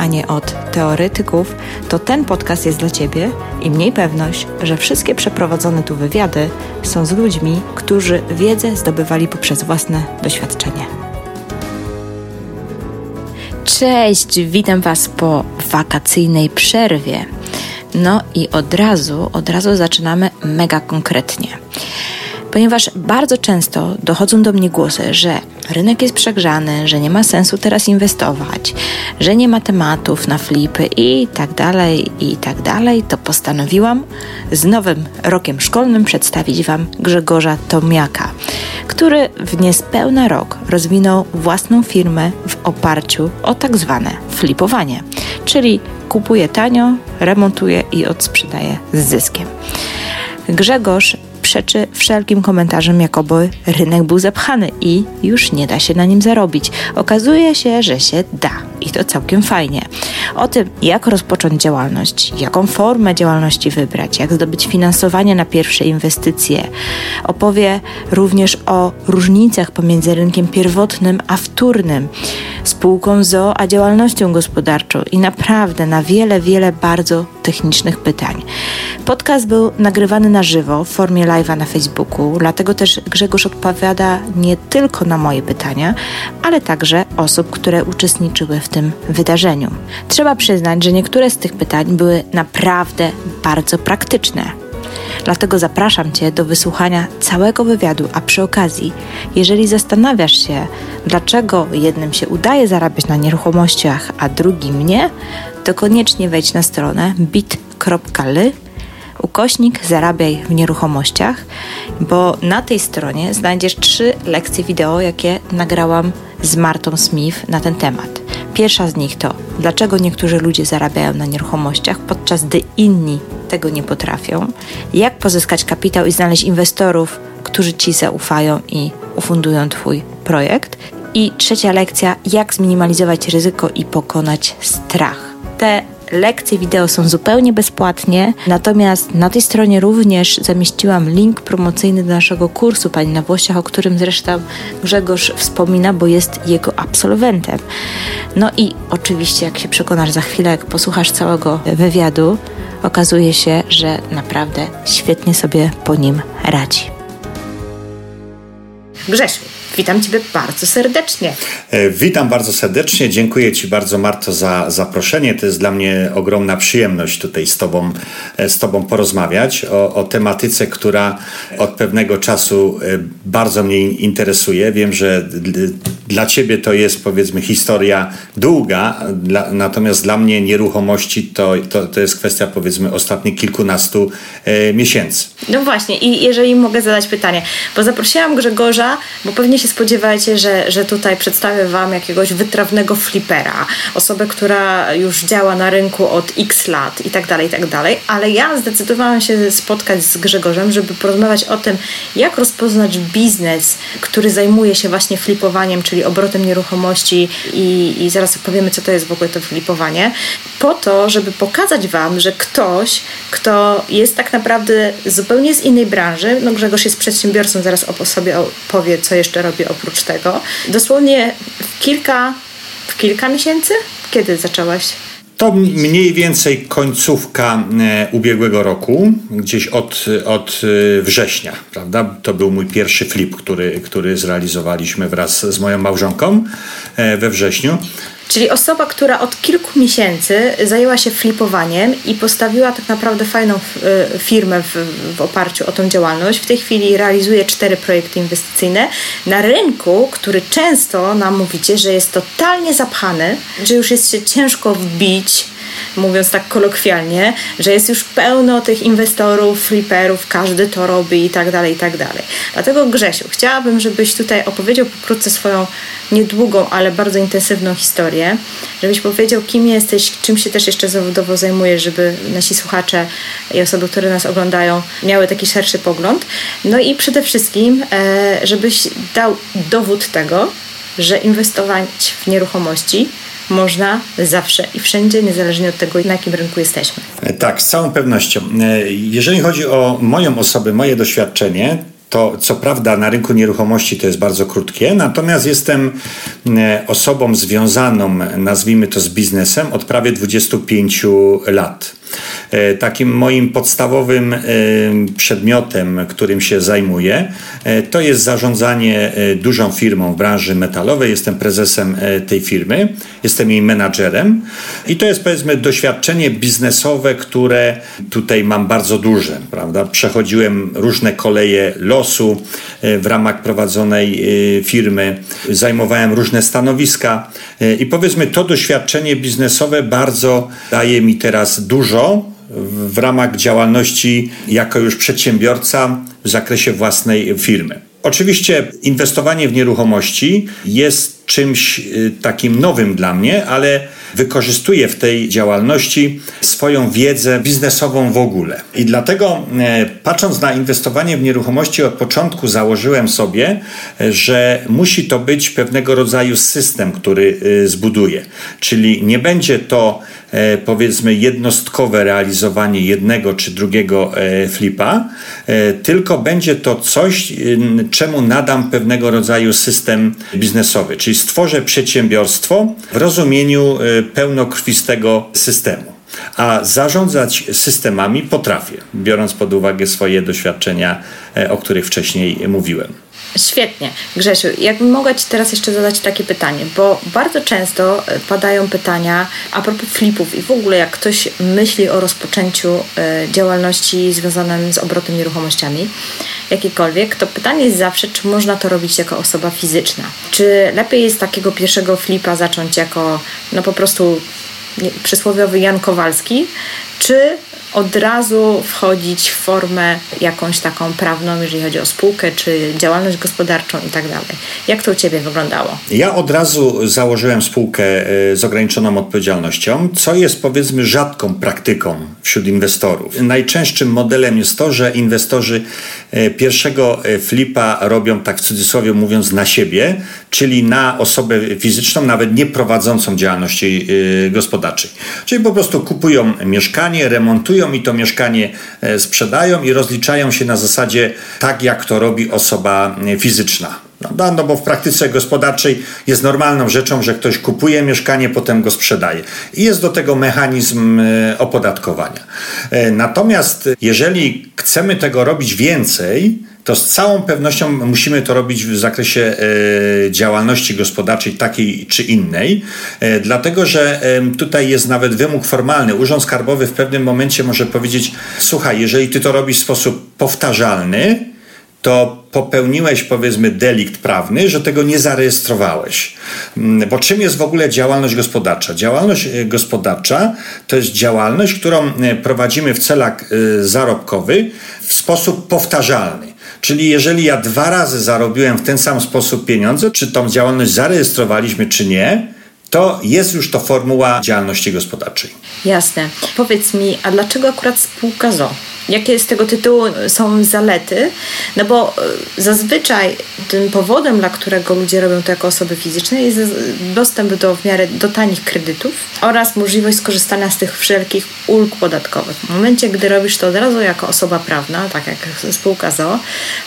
a nie od teoretyków, to ten podcast jest dla Ciebie i mniej pewność, że wszystkie przeprowadzone tu wywiady są z ludźmi, którzy wiedzę zdobywali poprzez własne doświadczenie. Cześć, witam Was po wakacyjnej przerwie. No i od razu, od razu zaczynamy mega konkretnie ponieważ bardzo często dochodzą do mnie głosy, że rynek jest przegrzany, że nie ma sensu teraz inwestować, że nie ma tematów na flipy i tak dalej, i tak dalej, to postanowiłam z nowym rokiem szkolnym przedstawić Wam Grzegorza Tomiaka, który w niespełna rok rozwinął własną firmę w oparciu o tak zwane flipowanie, czyli kupuje tanio, remontuje i odsprzedaje z zyskiem. Grzegorz przeczy wszelkim komentarzom, jakoby rynek był zepchany i już nie da się na nim zarobić. Okazuje się, że się da i to całkiem fajnie. O tym, jak rozpocząć działalność, jaką formę działalności wybrać, jak zdobyć finansowanie na pierwsze inwestycje, opowie również o różnicach pomiędzy rynkiem pierwotnym a wtórnym, spółką ZO a działalnością gospodarczą i naprawdę na wiele, wiele bardzo technicznych pytań. Podcast był nagrywany na żywo w formie live'a na Facebooku, dlatego też Grzegorz odpowiada nie tylko na moje pytania, ale także osób, które uczestniczyły w tym wydarzeniu. Trzeba przyznać, że niektóre z tych pytań były naprawdę bardzo praktyczne. Dlatego zapraszam Cię do wysłuchania całego wywiadu, a przy okazji, jeżeli zastanawiasz się, dlaczego jednym się udaje zarabiać na nieruchomościach, a drugim nie, to koniecznie wejdź na stronę bit.ly ukośnik zarabiaj w nieruchomościach, bo na tej stronie znajdziesz trzy lekcje wideo, jakie nagrałam z Martą Smith na ten temat. Pierwsza z nich to, dlaczego niektórzy ludzie zarabiają na nieruchomościach, podczas gdy inni tego nie potrafią, jak pozyskać kapitał i znaleźć inwestorów, którzy ci zaufają i ufundują Twój projekt. I trzecia lekcja, jak zminimalizować ryzyko i pokonać strach. Te Lekcje wideo są zupełnie bezpłatnie, natomiast na tej stronie również zamieściłam link promocyjny do naszego kursu Pani na Włościach, o którym zresztą Grzegorz wspomina, bo jest jego absolwentem. No i oczywiście, jak się przekonasz za chwilę, jak posłuchasz całego wywiadu, okazuje się, że naprawdę świetnie sobie po nim radzi. Grzesiu, Witam Ciebie bardzo serdecznie. E, witam bardzo serdecznie. Dziękuję Ci bardzo, Marto, za zaproszenie. To jest dla mnie ogromna przyjemność tutaj z Tobą, e, z tobą porozmawiać o, o tematyce, która od pewnego czasu e, bardzo mnie interesuje. Wiem, że dla Ciebie to jest powiedzmy historia długa, dla, natomiast dla mnie nieruchomości to, to, to jest kwestia powiedzmy ostatnich kilkunastu e, miesięcy. No właśnie i jeżeli mogę zadać pytanie, bo zaprosiłam Grzegorza, bo pewnie się spodziewacie, że, że tutaj przedstawię Wam jakiegoś wytrawnego flipera, osobę, która już działa na rynku od x lat i tak dalej, i tak dalej, ale ja zdecydowałam się spotkać z Grzegorzem, żeby porozmawiać o tym, jak rozpoznać biznes, który zajmuje się właśnie flipowaniem, czyli obrotem nieruchomości i, i zaraz powiemy, co to jest w ogóle to flipowanie, po to, żeby pokazać Wam, że ktoś, kto jest tak naprawdę zupełnie z innej branży, no Grzegorz jest przedsiębiorcą, zaraz o sobie powie, co jeszcze robi oprócz tego, dosłownie w kilka, w kilka miesięcy? Kiedy zaczęłaś? To mniej więcej końcówka e, ubiegłego roku, gdzieś od, od e, września, prawda? To był mój pierwszy flip, który, który zrealizowaliśmy wraz z moją małżonką e, we wrześniu. Czyli osoba, która od kilku miesięcy zajęła się flipowaniem i postawiła tak naprawdę fajną e, firmę w, w, oparciu o tą działalność. W tej chwili realizuje cztery projekty inwestycyjne na rynku, który często nam mówicie, że jest totalnie zapchany, że już jest się ciężko wbić mówiąc tak kolokwialnie, że jest już pełno tych inwestorów, fliperów, każdy to robi i tak dalej, i tak dalej. Dlatego Grzesiu, chciałabym, żebyś tutaj opowiedział pokrótce swoją niedługą, ale bardzo intensywną historię, żebyś powiedział, kim jesteś, czym się też jeszcze zawodowo zajmujesz, żeby nasi słuchacze i osoby, które nas oglądają, miały taki szerszy pogląd. No i przede wszystkim, e, żebyś dał dowód tego, że inwestować w nieruchomości można zawsze i wszędzie, niezależnie od tego, na jakim rynku jesteśmy. Tak, z całą pewnością. E, jeżeli chodzi o moją osobę, moje doświadczenie, to co prawda na rynku nieruchomości to jest bardzo krótkie, natomiast jestem e, osobą związaną, nazwijmy to z biznesem, od prawie 25 lat. E, takim moim podstawowym e, przedmiotem, którym się zajmuję, e, to jest zarządzanie dużą firmą w branży metalowej. Jestem prezesem tej firmy, jestem jej menadżerem i to jest powiedzmy doświadczenie biznesowe, które tutaj mam bardzo duże. Prawda? Przechodziłem różne koleje losu w ramach prowadzonej firmy, zajmowałem różne stanowiska i powiedzmy to doświadczenie biznesowe bardzo daje mi teraz dużo w ramach działalności jako już przedsiębiorca w zakresie własnej firmy. Oczywiście inwestowanie w nieruchomości jest czymś y, takim nowym dla mnie, ale wykorzystuję w tej działalności swoją wiedzę biznesową w ogóle. I dlatego, e, patrząc na inwestowanie w nieruchomości, od początku założyłem sobie, że musi to być pewnego rodzaju system, który y, zbuduję. Czyli nie będzie to e, powiedzmy jednostkowe realizowanie jednego czy drugiego e, flipa, tylko będzie to coś, czemu nadam pewnego rodzaju system biznesowy, czyli stworzę przedsiębiorstwo w rozumieniu e, pełnokrwistego systemu. A zarządzać systemami potrafię, biorąc pod uwagę swoje doświadczenia, e, o których wcześniej mówiłem. Świetnie. Grzesiu, jakbym mogła Ci teraz jeszcze zadać takie pytanie, bo bardzo często e, padają pytania a propos flipów i w ogóle jak ktoś myśli o rozpoczęciu działalności związanej z obrotem nieruchomościami, jakikolwiek, to pytanie jest zawsze, czy można to robić jako osoba fizyczna. Czy lepiej jest takiego pierwszego flipa zacząć jako no po prostu przysłowiowy Jan Kowalski, czy od razu wchodzić w formę jakąś taką prawną, jeżeli chodzi o spółkę, czy działalność gospodarczą i tak dalej. Jak to u Ciebie wyglądało? Ja od razu założyłem spółkę e, z ograniczoną odpowiedzialnością, co jest powiedzmy rzadką praktyką wśród inwestorów. Najczęstszym modelem jest to, że inwestorzy e, pierwszego e, flipa robią tak w cudzysłowie mówiąc na siebie, czyli na osobę fizyczną, nawet nie prowadzącą działalności gospodarczej. Czyli po prostu kupują mieszkanie, remontują i to mieszkanie e, sprzedają i rozliczają się na zasadzie tak, jak to robi osoba e, fizyczna. No, no bo w praktyce gospodarczej jest normalną rzeczą, że ktoś kupuje mieszkanie, potem go sprzedaje. I jest do tego mechanizm e, opodatkowania. Natomiast jeżeli chcemy tego robić więcej, to z całą pewnością musimy to robić w zakresie e, działalności gospodarczej takiej czy innej, e, dlatego że tutaj jest nawet wymóg formalny. Urząd Skarbowy w pewnym momencie może powiedzieć: Słuchaj, jeżeli ty to robisz w sposób powtarzalny, to popełniłeś powiedzmy delikt prawny, że tego nie zarejestrowałeś. Mm, bo czym jest w ogóle działalność gospodarcza? Działalność e, gospodarcza to jest działalność, którą prowadzimy w celach zarobkowych w sposób powtarzalny. Czyli jeżeli ja dwa razy zarobiłem w ten sam sposób pieniądze, czy tą działalność zarejestrowaliśmy, czy nie, to jest już to formuła działalności gospodarczej. Jasne. Powiedz mi, a dlaczego akurat spółka ZO? Jakie z tego tytułu są zalety? No bo e, zazwyczaj tym powodem, dla którego ludzie robią to jako osoby fizyczne, jest dostęp do w miarę do tanich kredytów oraz możliwość skorzystania z tych wszelkich ulg podatkowych. W momencie, gdy robisz to od razu jako osoba prawna, tak jak spółka ZO,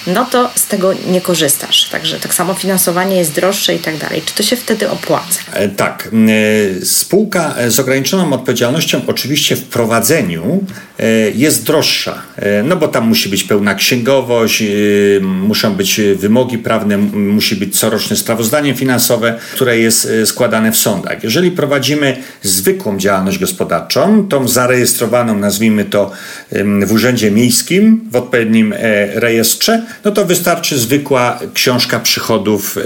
no to z tego nie korzystasz. Także tak samo finansowanie jest droższe i tak dalej. Czy to się wtedy opłaca? E, tak. E, spółka z ograniczoną odpowiedzialnością oczywiście w prowadzeniu jest droższa E, no bo tam musi być pełna księgowość, e, muszą być wymogi prawne, musi być coroczne sprawozdanie finansowe, które jest e, składane w sądach. Jeżeli prowadzimy zwykłą działalność gospodarczą, tą zarejestrowaną, nazwijmy to w Urzędzie Miejskim, w odpowiednim rejestrze, no to wystarczy zwykła książka przychodów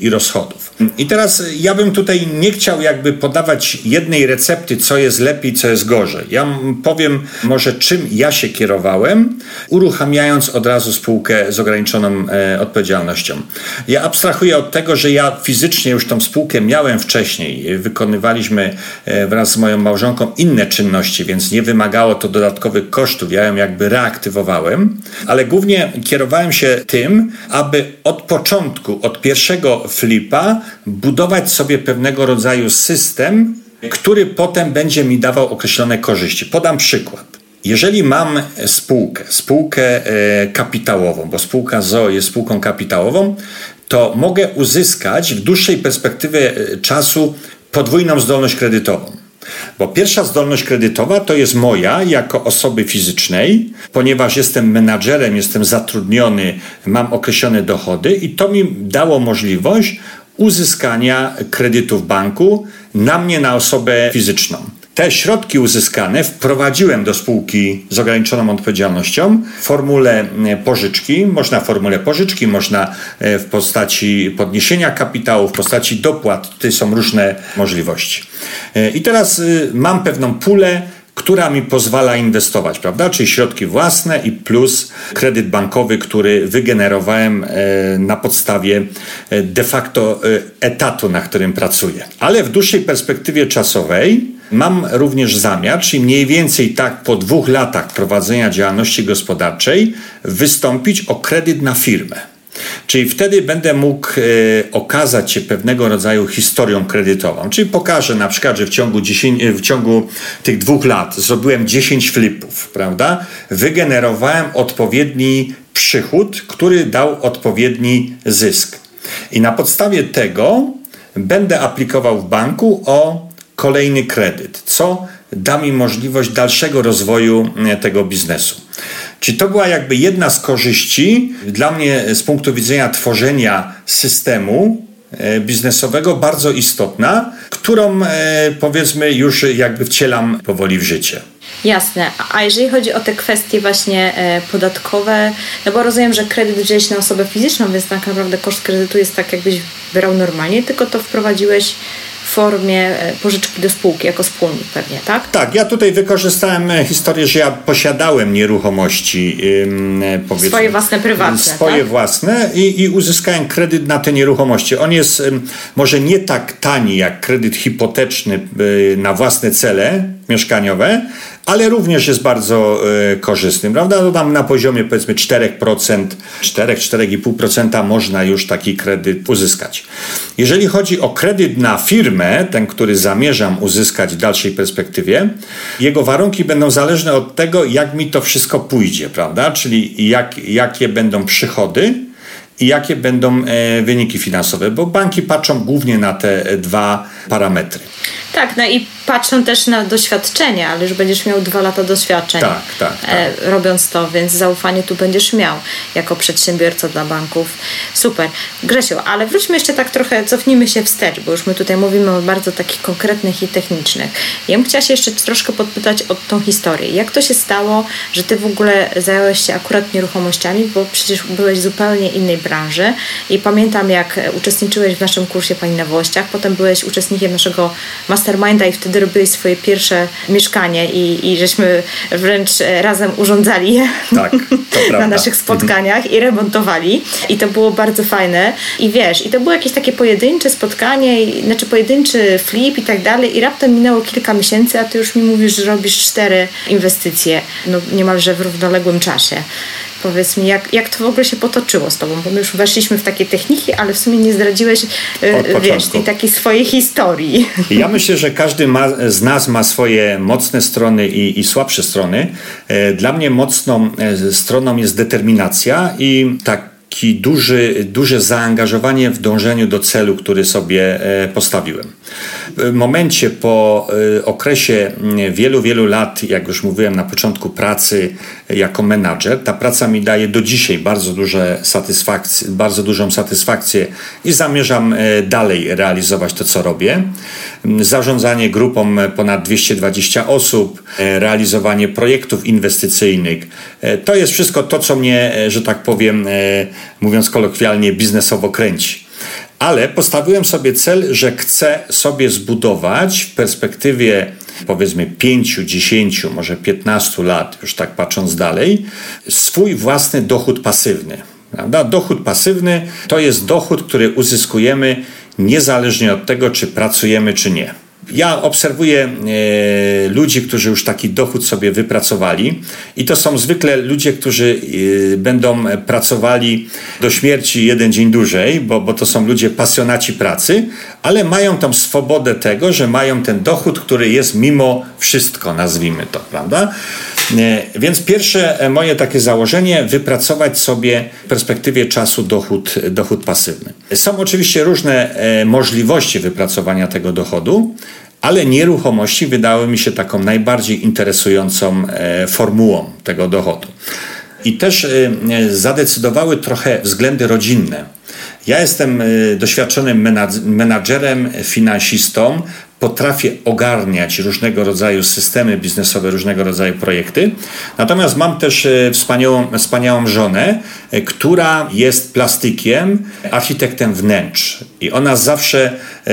i rozchodów. I teraz ja bym tutaj nie chciał jakby podawać jednej recepty, co jest lepiej, co jest gorzej. Ja powiem może czym ja się kierowałem, uruchamiając od razu spółkę z ograniczoną e, odpowiedzialnością. Ja abstrahuję od tego, że ja fizycznie już tą spółkę miałem wcześniej. Wykonywaliśmy e, wraz z moją małżonką inne czynności, więc nie wymagało to dodatkowych kosztów. Ja ją jakby reaktywowałem, ale głównie kierowałem się tym, aby od początku, od pierwszego flipa budować sobie pewnego rodzaju system, który potem będzie mi dawał określone korzyści. Podam przykład. Jeżeli mam spółkę, spółkę e, kapitałową, bo spółka ZO jest spółką kapitałową, to mogę uzyskać w dłuższej perspektywie e, czasu podwójną zdolność kredytową. Bo pierwsza zdolność kredytowa to jest moja jako osoby fizycznej, ponieważ jestem menadżerem, jestem zatrudniony, mam określone dochody i to mi dało możliwość uzyskania kredytu w banku na mnie, na osobę fizyczną. Te środki uzyskane wprowadziłem do spółki z ograniczoną odpowiedzialnością w formule e, pożyczki. Można w formule pożyczki, można e, w postaci podniesienia kapitału, w postaci dopłat. Tutaj są różne możliwości. E, I teraz mam pewną pulę która mi pozwala inwestować, prawda? Czyli środki własne i plus kredyt bankowy, który wygenerowałem e, na podstawie e, de facto e, etatu, na którym pracuję. Ale w dłuższej perspektywie czasowej mam również zamiar, czyli mniej więcej tak po dwóch latach prowadzenia działalności gospodarczej, wystąpić o kredyt na firmę. Czyli wtedy będę mógł e, okazać się pewnego rodzaju historią kredytową. Czyli pokażę na przykład, że w ciągu, 10, e, w ciągu tych dwóch lat zrobiłem 10 flipów, prawda? Wygenerowałem odpowiedni przychód, który dał odpowiedni zysk. I na podstawie tego będę aplikował w banku o kolejny kredyt, co da mi możliwość dalszego rozwoju e, tego biznesu. Czyli to była jakby jedna z korzyści dla mnie z punktu widzenia tworzenia systemu e, biznesowego bardzo istotna, którą e, powiedzmy już jakby wcielam powoli w życie. Jasne. A jeżeli chodzi o te kwestie właśnie e, podatkowe, no bo rozumiem, że kredyt wziąłeś na osobę fizyczną, więc tak naprawdę koszt kredytu jest tak, jakbyś brał normalnie, tylko to wprowadziłeś formie e, pożyczki do spółki, jako wspólnik pewnie, tak? Tak, ja tutaj wykorzystałem e, historię, że ja posiadałem nieruchomości. E, powiedzmy, swoje własne prywatne. Swoje tak? własne i, i uzyskałem kredyt na te nieruchomości. On jest może nie tak tani jak kredyt hipoteczny na własne cele mieszkaniowe, ale również jest bardzo y, korzystny, prawda? No tam na poziomie powiedzmy 4%, 4-4,5% można już taki kredyt uzyskać. Jeżeli chodzi o kredyt na firmę, ten, który zamierzam uzyskać w dalszej perspektywie, jego warunki będą zależne od tego, jak mi to wszystko pójdzie, prawda? Czyli jak, jakie będą przychody, i jakie będą e, wyniki finansowe, bo banki patrzą głównie na te dwa parametry. Tak, no i patrzą też na doświadczenie, ale już będziesz miał dwa lata doświadczeń tak, tak, tak. E, robiąc to, więc zaufanie tu będziesz miał jako przedsiębiorca dla banków. Super. Grzesiu, ale wróćmy jeszcze tak trochę, cofnijmy się wstecz, bo już my tutaj mówimy o bardzo takich konkretnych i technicznych. Ja bym chciała się jeszcze troszkę podpytać o tą historię. Jak to się stało, że ty w ogóle zająłeś się akurat nieruchomościami, bo przecież byłeś w zupełnie innej branży i pamiętam jak uczestniczyłeś w naszym kursie Pani na Włościach, potem byłeś uczestnikiem naszego masterminda i wtedy robiłeś swoje pierwsze mieszkanie i, i żeśmy wręcz razem urządzali je tak, na naszych spotkaniach mhm. i remontowali i to było bardzo fajne i wiesz, i to było jakieś takie pojedyncze spotkanie, i, znaczy pojedynczy flip i tak dalej i raptem minęło kilka miesięcy, a ty już mi mówisz, że robisz cztery inwestycje no niemalże w równoległym czasie. Powiedz mi, jak, jak to w ogóle się potoczyło z tobą? Bo my już weszliśmy w takie techniki, ale w sumie nie zdradziłeś, y, wiesz, tej takiej swojej historii. Ja myślę, że każdy ma, z nas ma swoje mocne strony i, i słabsze strony. E, dla mnie mocną e, stroną jest determinacja i tak taki duży, duże zaangażowanie w dążeniu do celu, który sobie e, postawiłem. W momencie po e, okresie wielu, wielu lat, jak już mówiłem na początku pracy jako menadżer, ta praca mi daje do dzisiaj bardzo, duże satysfakcje, bardzo dużą satysfakcję i zamierzam e, dalej realizować to, co robię. Zarządzanie grupą ponad 220 osób, realizowanie projektów inwestycyjnych, to jest wszystko to, co mnie, że tak powiem, mówiąc kolokwialnie, biznesowo kręci. Ale postawiłem sobie cel, że chcę sobie zbudować w perspektywie powiedzmy 5, 10, może 15 lat, już tak patrząc dalej, swój własny dochód pasywny. Prawda? Dochód pasywny to jest dochód, który uzyskujemy niezależnie od tego, czy pracujemy, czy nie. Ja obserwuję e, ludzi, którzy już taki dochód sobie wypracowali, i to są zwykle ludzie, którzy e, będą pracowali do śmierci jeden dzień dłużej, bo, bo to są ludzie pasjonaci pracy, ale mają tam swobodę tego, że mają ten dochód, który jest mimo wszystko, nazwijmy to, prawda? E, więc pierwsze e, moje takie założenie, wypracować sobie w perspektywie czasu dochód, dochód pasywny. Są oczywiście różne e, możliwości wypracowania tego dochodu, ale nieruchomości wydały mi się taką najbardziej interesującą formułą tego dochodu. I też zadecydowały trochę względy rodzinne. Ja jestem doświadczonym menadżerem, finansistą, potrafię ogarniać różnego rodzaju systemy biznesowe, różnego rodzaju projekty. Natomiast mam też e, wspaniałą, wspaniałą żonę, e, która jest plastykiem, architektem wnętrz. I ona zawsze e,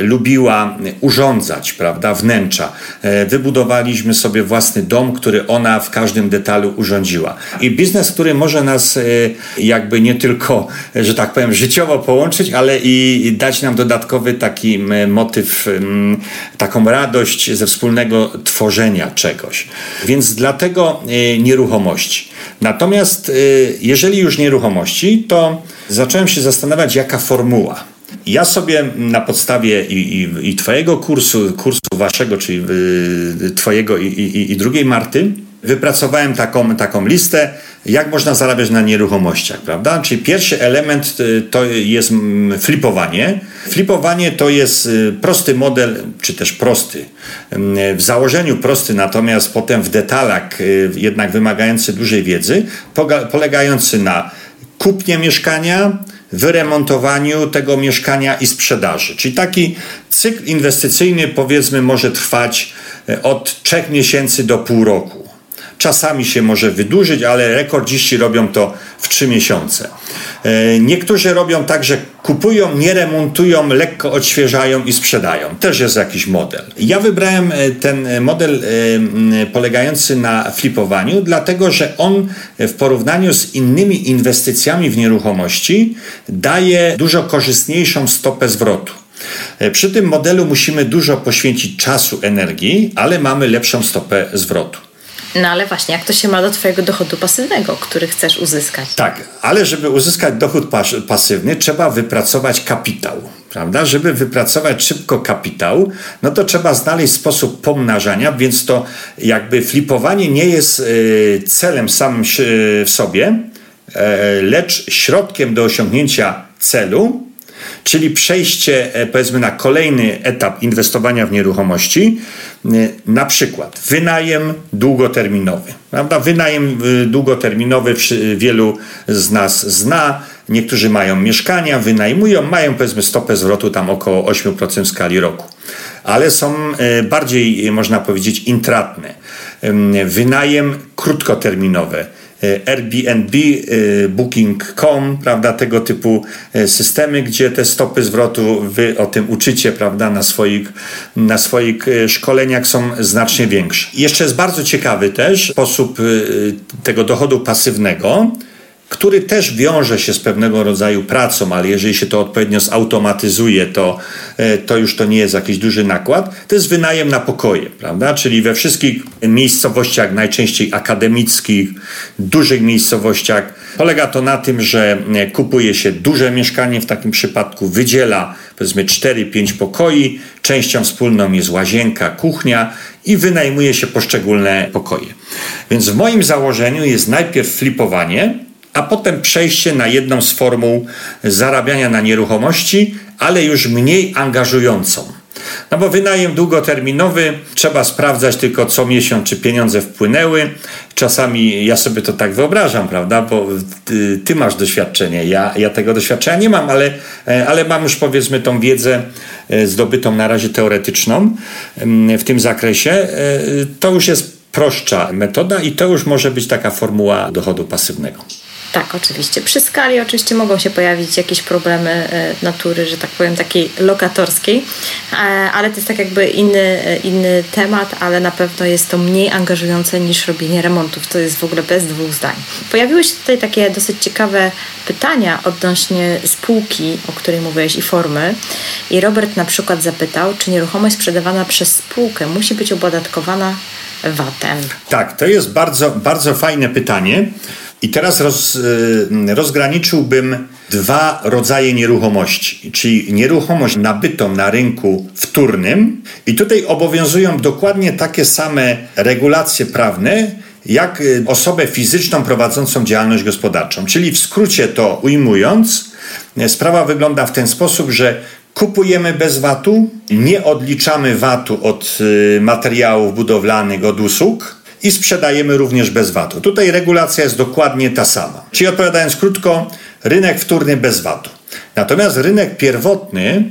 lubiła urządzać, prawda, wnętrza. E, wybudowaliśmy sobie własny dom, który ona w każdym detalu urządziła. I biznes, który może nas e, jakby nie tylko, że tak powiem, życiowo połączyć, ale i dać nam dodatkowy taki motyw, taką radość ze wspólnego tworzenia czegoś. Więc dlatego e, nieruchomości. Natomiast e, jeżeli już nieruchomości, to zacząłem się zastanawiać, jaka formuła. Ja sobie na podstawie i, i, i Twojego kursu, kursu Waszego, czyli y, Twojego i, i, i drugiej Marty, wypracowałem taką, taką listę, jak można zarabiać na nieruchomościach, prawda? Czyli pierwszy element y, to jest mm, flipowanie. Flipowanie to jest y, prosty model, czy też prosty. Mm, w założeniu prosty, natomiast potem w detalach jednak wymagający dużej wiedzy, polegający na kupnie mieszkania, wyremontowaniu tego mieszkania i sprzedaży. Czyli taki cykl inwestycyjny powiedzmy może trwać e, od 3 miesięcy do pół roku. Czasami się może wydłużyć, ale rekordziści robią to w 3 miesiące. E, niektórzy robią tak, że kupują, nie remontują, lekko odświeżają i sprzedają. Też jest jakiś model. Ja wybrałem e, ten model e, polegający na flipowaniu, dlatego że on w porównaniu z innymi inwestycjami w nieruchomości daje dużo korzystniejszą stopę zwrotu. Przy tym modelu musimy dużo poświęcić czasu, energii, ale mamy lepszą stopę zwrotu. No ale właśnie, jak to się ma do Twojego dochodu pasywnego, który chcesz uzyskać? Tak, ale żeby uzyskać dochód pas pasywny, trzeba wypracować kapitał. Prawda? Żeby wypracować szybko kapitał, no to trzeba znaleźć sposób pomnażania, więc to jakby flipowanie nie jest y, celem samym w sobie, y, lecz środkiem do osiągnięcia celu, czyli przejście e, powiedzmy na kolejny etap inwestowania w nieruchomości, e, na przykład wynajem długoterminowy. Prawda? Wynajem e, długoterminowy wielu z nas zna. Niektórzy mają mieszkania, wynajmują, mają powiedzmy stopę zwrotu tam około 8% w skali roku. Ale są bardziej, można powiedzieć, intratne. Wynajem krótkoterminowy Airbnb, e, Booking.com, prawda, tego typu e, systemy, gdzie te stopy zwrotu wy o tym uczycie, prawda, na swoich, na swoich szkoleniach są znacznie większe. Jeszcze jest bardzo ciekawy też sposób tego dochodu pasywnego, który też wiąże się z pewnego rodzaju pracą, ale jeżeli się to odpowiednio zautomatyzuje, to, e, to już to nie jest jakiś duży nakład. To jest wynajem na pokoje, prawda? Czyli we wszystkich miejscowościach, najczęściej akademickich, dużych miejscowościach, polega to na tym, że e, kupuje się duże mieszkanie, w takim przypadku wydziela powiedzmy 4-5 pokoi, częścią wspólną jest łazienka, kuchnia i wynajmuje się poszczególne pokoje. Więc w moim założeniu jest najpierw flipowanie, a potem przejście na jedną z formuł zarabiania na nieruchomości, ale już mniej angażującą. No bo wynajem długoterminowy trzeba sprawdzać tylko co miesiąc, czy pieniądze wpłynęły. Czasami ja sobie to tak wyobrażam, prawda? Bo ty, ty, masz doświadczenie, ja, ja tego doświadczenia nie mam, ale, e, ale mam już powiedzmy tą wiedzę e, zdobytą na razie teoretyczną w tym zakresie. E, to już jest prostsza metoda i to już może być taka formuła dochodu pasywnego. Tak, oczywiście. Przy skali oczywiście mogą się pojawić jakieś problemy e, natury, że tak powiem, takiej lokatorskiej, e, ale to jest tak jakby inny, e, inny temat, ale na pewno jest to mniej angażujące niż robienie remontów. To jest w ogóle bez dwóch zdań. Pojawiły się tutaj takie dosyć ciekawe pytania odnośnie spółki, o której mówiłeś i formy. I Robert na przykład zapytał, czy nieruchomość sprzedawana przez spółkę musi być opodatkowana VAT-em? Tak, to jest bardzo, bardzo fajne pytanie. I teraz roz, y, rozgraniczyłbym dwa rodzaje nieruchomości, czyli nieruchomość nabytą na rynku wtórnym, i tutaj obowiązują dokładnie takie same regulacje prawne, jak y, osobę fizyczną prowadzącą działalność gospodarczą. Czyli w skrócie to ujmując, sprawa wygląda w ten sposób, że kupujemy bez VAT-u, nie odliczamy VAT-u od y, materiałów budowlanych, od usług i sprzedajemy również bez VAT-u. Tutaj regulacja jest dokładnie ta sama. Czyli odpowiadając krótko, rynek wtórny bez VAT-u. Natomiast rynek pierwotny,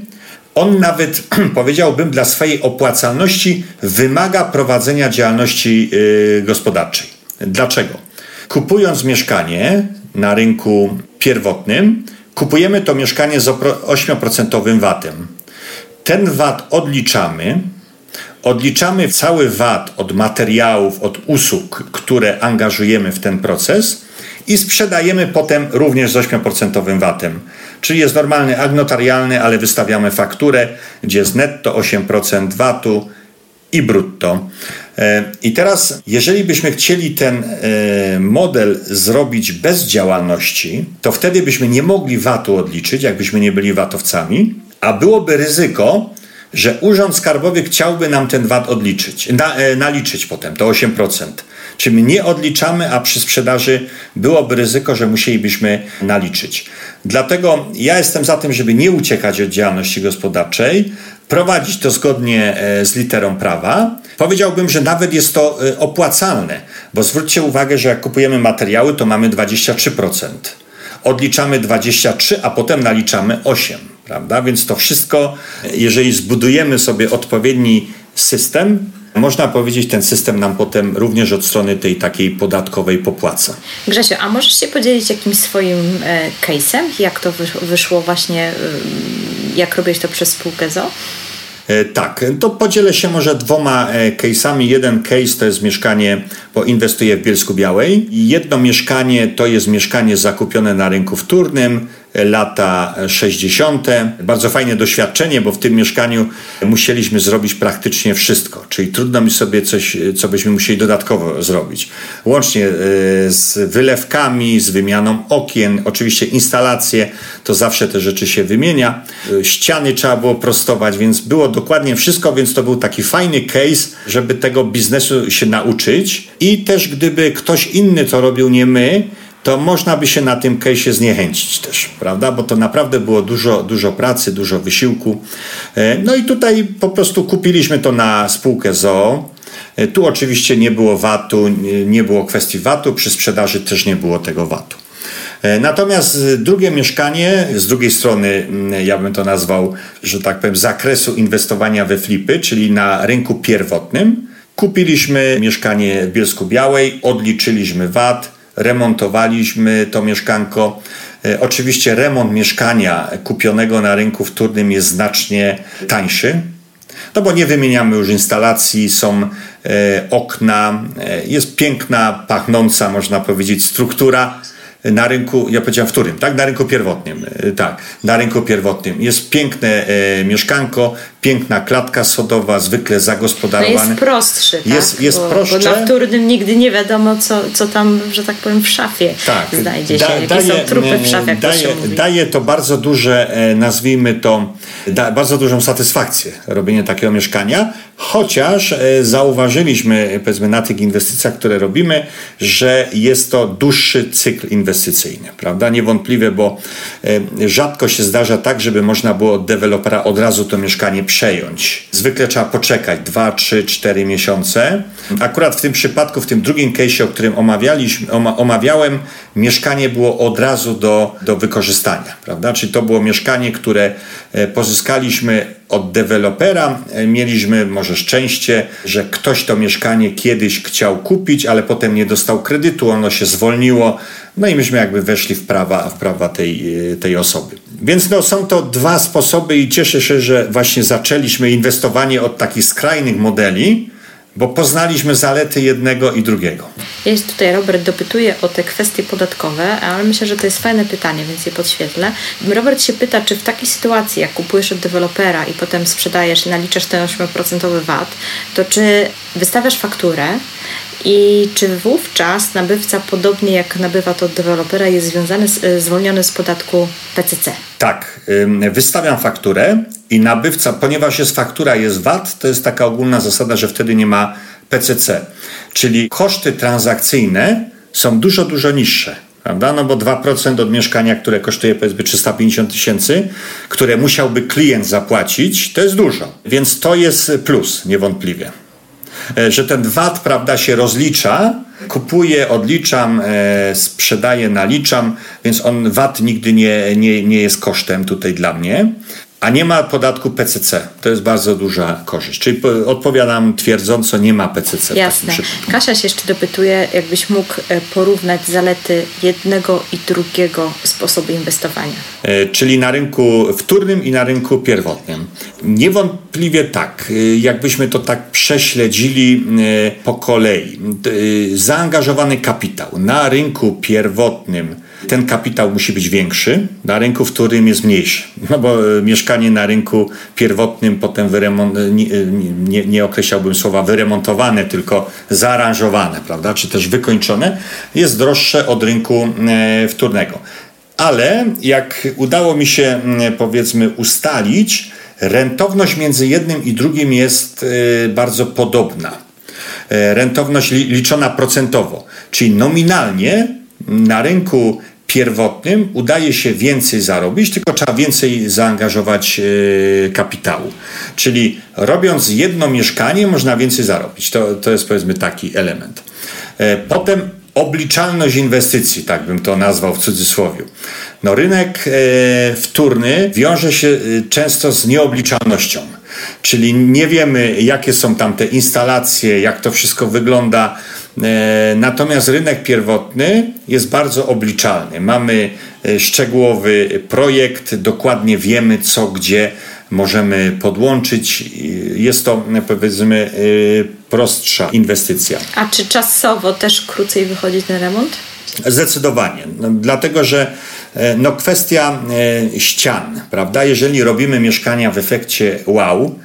on nawet powiedziałbym dla swojej opłacalności wymaga prowadzenia działalności yy, gospodarczej. Dlaczego? Kupując mieszkanie na rynku pierwotnym, kupujemy to mieszkanie z 8% VAT-em. Ten VAT odliczamy, odliczamy cały VAT od materiałów, od usług, które angażujemy w ten proces i sprzedajemy potem również z 8% VAT-em. Czyli jest normalny akt notarialny, ale wystawiamy fakturę, gdzie jest netto 8% VAT-u i brutto. E, I teraz, jeżeli byśmy chcieli ten e, model zrobić bez działalności, to wtedy byśmy nie mogli VAT-u odliczyć, jakbyśmy nie byli VAT-owcami, a byłoby ryzyko, że Urząd Skarbowy chciałby nam ten VAT odliczyć, na, e, naliczyć potem, to 8%. Czy my nie odliczamy, a przy sprzedaży byłoby ryzyko, że musielibyśmy naliczyć. Dlatego ja jestem za tym, żeby nie uciekać od działalności gospodarczej, prowadzić to zgodnie e, z literą prawa. Powiedziałbym, że nawet jest to e, opłacalne, bo zwróćcie uwagę, że jak kupujemy materiały, to mamy 23%. Odliczamy 23, a potem naliczamy 8 prawda? Więc to wszystko, jeżeli zbudujemy sobie odpowiedni system, można powiedzieć, ten system nam potem również od strony tej takiej podatkowej popłaca. Grzesiu, a możesz się podzielić jakimś swoim e, case'em, jak to wyszło właśnie, e, jak robisz to przez spółkę ZO? E, tak, to podzielę się może dwoma case'ami. Jeden case to jest mieszkanie, bo inwestuję w Bielsku Białej. Jedno mieszkanie to jest mieszkanie zakupione na rynku wtórnym, lata 60. Bardzo fajne doświadczenie, bo w tym mieszkaniu musieliśmy zrobić praktycznie wszystko, czyli trudno mi sobie coś, co byśmy musieli dodatkowo zrobić. Łącznie e, z wylewkami, z wymianą okien, oczywiście instalacje, to zawsze te rzeczy się wymienia. E, ściany trzeba było prostować, więc było dokładnie wszystko, więc to był taki fajny case, żeby tego biznesu się nauczyć i też gdyby ktoś inny to robił, nie my, to można by się na tym case'ie zniechęcić też, prawda? Bo to naprawdę było dużo, dużo pracy, dużo wysiłku. E, no i tutaj po prostu kupiliśmy to na spółkę ZOO. E, tu oczywiście nie było VAT-u, nie było kwestii VAT-u, przy sprzedaży też nie było tego VAT-u. E, natomiast drugie mieszkanie, z drugiej strony, mm, ja bym to nazwał, że tak powiem, zakresu inwestowania we flipy, czyli na rynku pierwotnym. Kupiliśmy mieszkanie w Bielsku Białej, odliczyliśmy VAT, remontowaliśmy to mieszkanko. E, oczywiście remont mieszkania kupionego na rynku wtórnym jest znacznie tańszy, no bo nie wymieniamy już instalacji, są e, okna, e, jest piękna, pachnąca, można powiedzieć, struktura na rynku, ja powiedziałem wtórnym, tak? Na rynku pierwotnym, e, tak, na rynku pierwotnym. Jest piękne e, mieszkanko, piękna klatka sodowa, zwykle zagospodarowane. No jest prostszy, tak? Jest, jest bo, prostsze. Bo na wtórnym nigdy nie wiadomo, co, co tam, że tak powiem, w szafie tak. znajdzie się, da, jakie daje, są trupy w szafie, daje, daje to bardzo duże, e, nazwijmy to, da, bardzo dużą satysfakcję robienie takiego mieszkania, chociaż e, zauważyliśmy, powiedzmy, na tych inwestycjach, które robimy, że jest to dłuższy cykl inwestycyjny, prawda? Niewątpliwie, bo e, rzadko się zdarza tak, żeby można było od dewelopera od razu to mieszkanie przejąć. Zwykle trzeba poczekać 2, 3, 4 miesiące. Akurat w tym przypadku, w tym drugim case, o którym omawialiśmy, omawiałem, mieszkanie było od razu do, do wykorzystania, prawda? Czyli to było mieszkanie, które e, pozyskaliśmy od dewelopera. Mieliśmy może szczęście, że ktoś to mieszkanie kiedyś chciał kupić, ale potem nie dostał kredytu, ono się zwolniło, no i myśmy jakby weszli w prawa, w prawa tej, tej osoby. Więc no, są to dwa sposoby i cieszę się, że właśnie zaczęliśmy inwestowanie od takich skrajnych modeli, bo poznaliśmy zalety jednego i drugiego. Jest tutaj Robert dopytuje o te kwestie podatkowe, ale myślę, że to jest fajne pytanie, więc je podświetlę. Robert się pyta, czy w takiej sytuacji, jak kupujesz od dewelopera i potem sprzedajesz i naliczasz ten 8% VAT, to czy wystawiasz fakturę i czy wówczas nabywca, podobnie jak nabywa to od dewelopera, jest związany z, e, zwolniony z podatku PCC? Tak, wystawiam fakturę i nabywca, ponieważ jest faktura, jest VAT, to jest taka ogólna zasada, że wtedy nie ma PCC. Czyli koszty transakcyjne są dużo, dużo niższe. Prawda? No bo 2% od mieszkania, które kosztuje powiedzmy 350 tysięcy, które musiałby klient zapłacić, to jest dużo. Więc to jest plus, niewątpliwie. E, że ten VAT, prawda, się rozlicza, kupuję, odliczam, e, sprzedaję, naliczam, więc on VAT nigdy nie, nie, nie jest kosztem tutaj dla mnie a nie ma podatku PCC. To jest bardzo duża korzyść. Czyli odpowiadam twierdząco, nie ma PCC. Jasne. Kasia się jeszcze dopytuje, jakbyś mógł e, porównać zalety jednego i drugiego sposobu inwestowania. Czyli na rynku wtórnym i na rynku pierwotnym. Niewątpliwie tak. E, jakbyśmy to tak prześledzili po kolei. Zaangażowany kapitał na rynku pierwotnym ten kapitał musi być większy, na rynku wtórnym jest mniejszy. No bo mieszkanie na rynku pierwotnym, potem wyremont, nie, nie, nie określałbym słowa wyremontowane, tylko zaaranżowane, prawda, czy też wykończone, jest droższe od rynku wtórnego. Ale jak udało mi się powiedzmy ustalić, rentowność między jednym i drugim jest bardzo podobna. Rentowność liczona procentowo, czyli nominalnie na rynku pierwotnym udaje się więcej zarobić, tylko trzeba więcej zaangażować e, kapitału. Czyli robiąc jedno mieszkanie, można więcej zarobić. To, to jest powiedzmy taki element. E, potem obliczalność inwestycji, tak bym to nazwał w cudzysłowie. No, rynek e, wtórny wiąże się często z nieobliczalnością. Czyli nie wiemy, jakie są tam te instalacje, jak to wszystko wygląda, E, natomiast rynek pierwotny jest bardzo obliczalny. Mamy e, szczegółowy projekt, dokładnie wiemy co, gdzie możemy podłączyć. Jest to powiedzmy e, prostsza inwestycja. A czy czasowo też krócej wychodzi ten remont? Zdecydowanie, no, dlatego że no, kwestia ścian, prawda? Jeżeli robimy mieszkania w efekcie wow,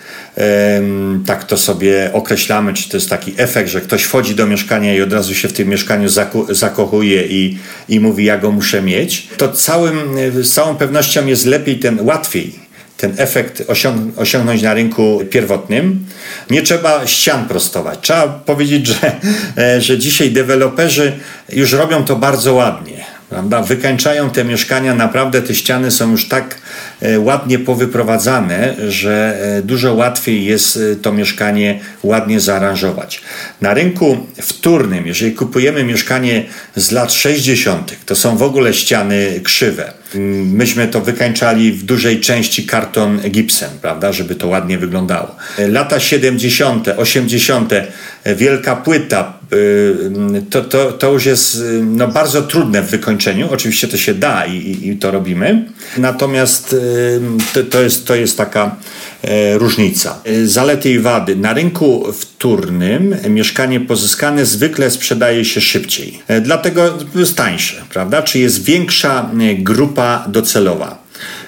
tak to sobie określamy, czy to jest taki efekt, że ktoś wchodzi do mieszkania i od razu się w tym mieszkaniu zakochuje i, i mówi, ja go muszę mieć, to całym, z całą pewnością jest lepiej ten, łatwiej ten efekt osiąg osiągnąć na rynku pierwotnym. Nie trzeba ścian prostować. Trzeba powiedzieć, że, e, że dzisiaj deweloperzy już robią to bardzo ładnie prawda? Wykańczają te mieszkania, naprawdę te ściany są już tak ładnie powyprowadzane, że e, dużo łatwiej jest e, to mieszkanie ładnie zaaranżować. Na rynku wtórnym, jeżeli kupujemy mieszkanie z lat 60., to są w ogóle ściany krzywe. Myśmy to wykańczali w dużej części karton gipsem, prawda, żeby to ładnie wyglądało. Lata 70., 80., wielka płyta, y, to, to, to już jest no, bardzo trudne w wykończeniu. Oczywiście to się da i, i to robimy. Natomiast to, to, jest, to jest taka e, różnica. Zalety i wady. Na rynku wtórnym mieszkanie pozyskane zwykle sprzedaje się szybciej. E, dlatego jest tańsze, prawda? Czy jest większa e, grupa docelowa.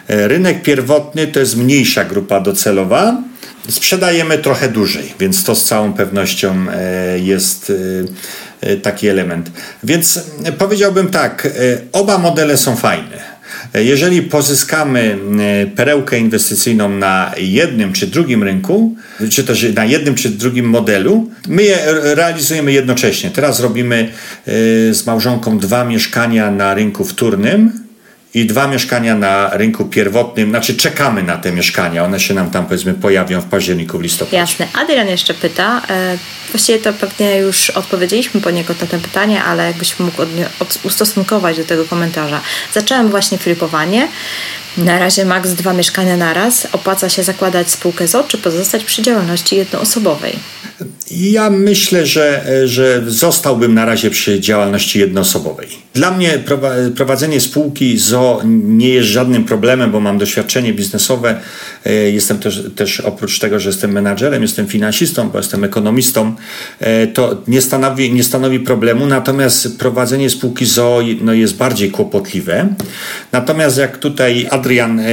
Rynek pierwotny to jest mniejsza grupa docelowa, sprzedajemy trochę dłużej, więc to z całą pewnością e, jest e, e, taki element. Więc powiedziałbym tak, oba modele są fajne. Jeżeli pozyskamy perełkę inwestycyjną na jednym czy drugim rynku, czy też na jednym czy drugim modelu, my je realizujemy jednocześnie. Teraz robimy z małżonką dwa mieszkania na rynku wtórnym i dwa mieszkania na rynku pierwotnym, znaczy czekamy na te mieszkania, one się nam tam powiedzmy pojawią w październiku, w listopadzie. Jasne. Adrian jeszcze pyta, e, właściwie to pewnie już odpowiedzieliśmy poniekąd na to pytanie, ale jakbyś mógł ustosunkować do tego komentarza. Zacząłem właśnie flipowanie, na razie maks dwa mieszkania naraz. Opłaca się zakładać spółkę ZO, czy pozostać przy działalności jednoosobowej? Ja myślę, że, że zostałbym na razie przy działalności jednoosobowej. Dla mnie prowadzenie spółki ZO nie jest żadnym problemem, bo mam doświadczenie biznesowe. E, jestem też, też oprócz tego, że jestem menadżerem, jestem finansistą, bo jestem ekonomistą. E, to nie stanowi, nie stanowi problemu, natomiast prowadzenie spółki ZO no, jest bardziej kłopotliwe. Natomiast jak tutaj Adrian e,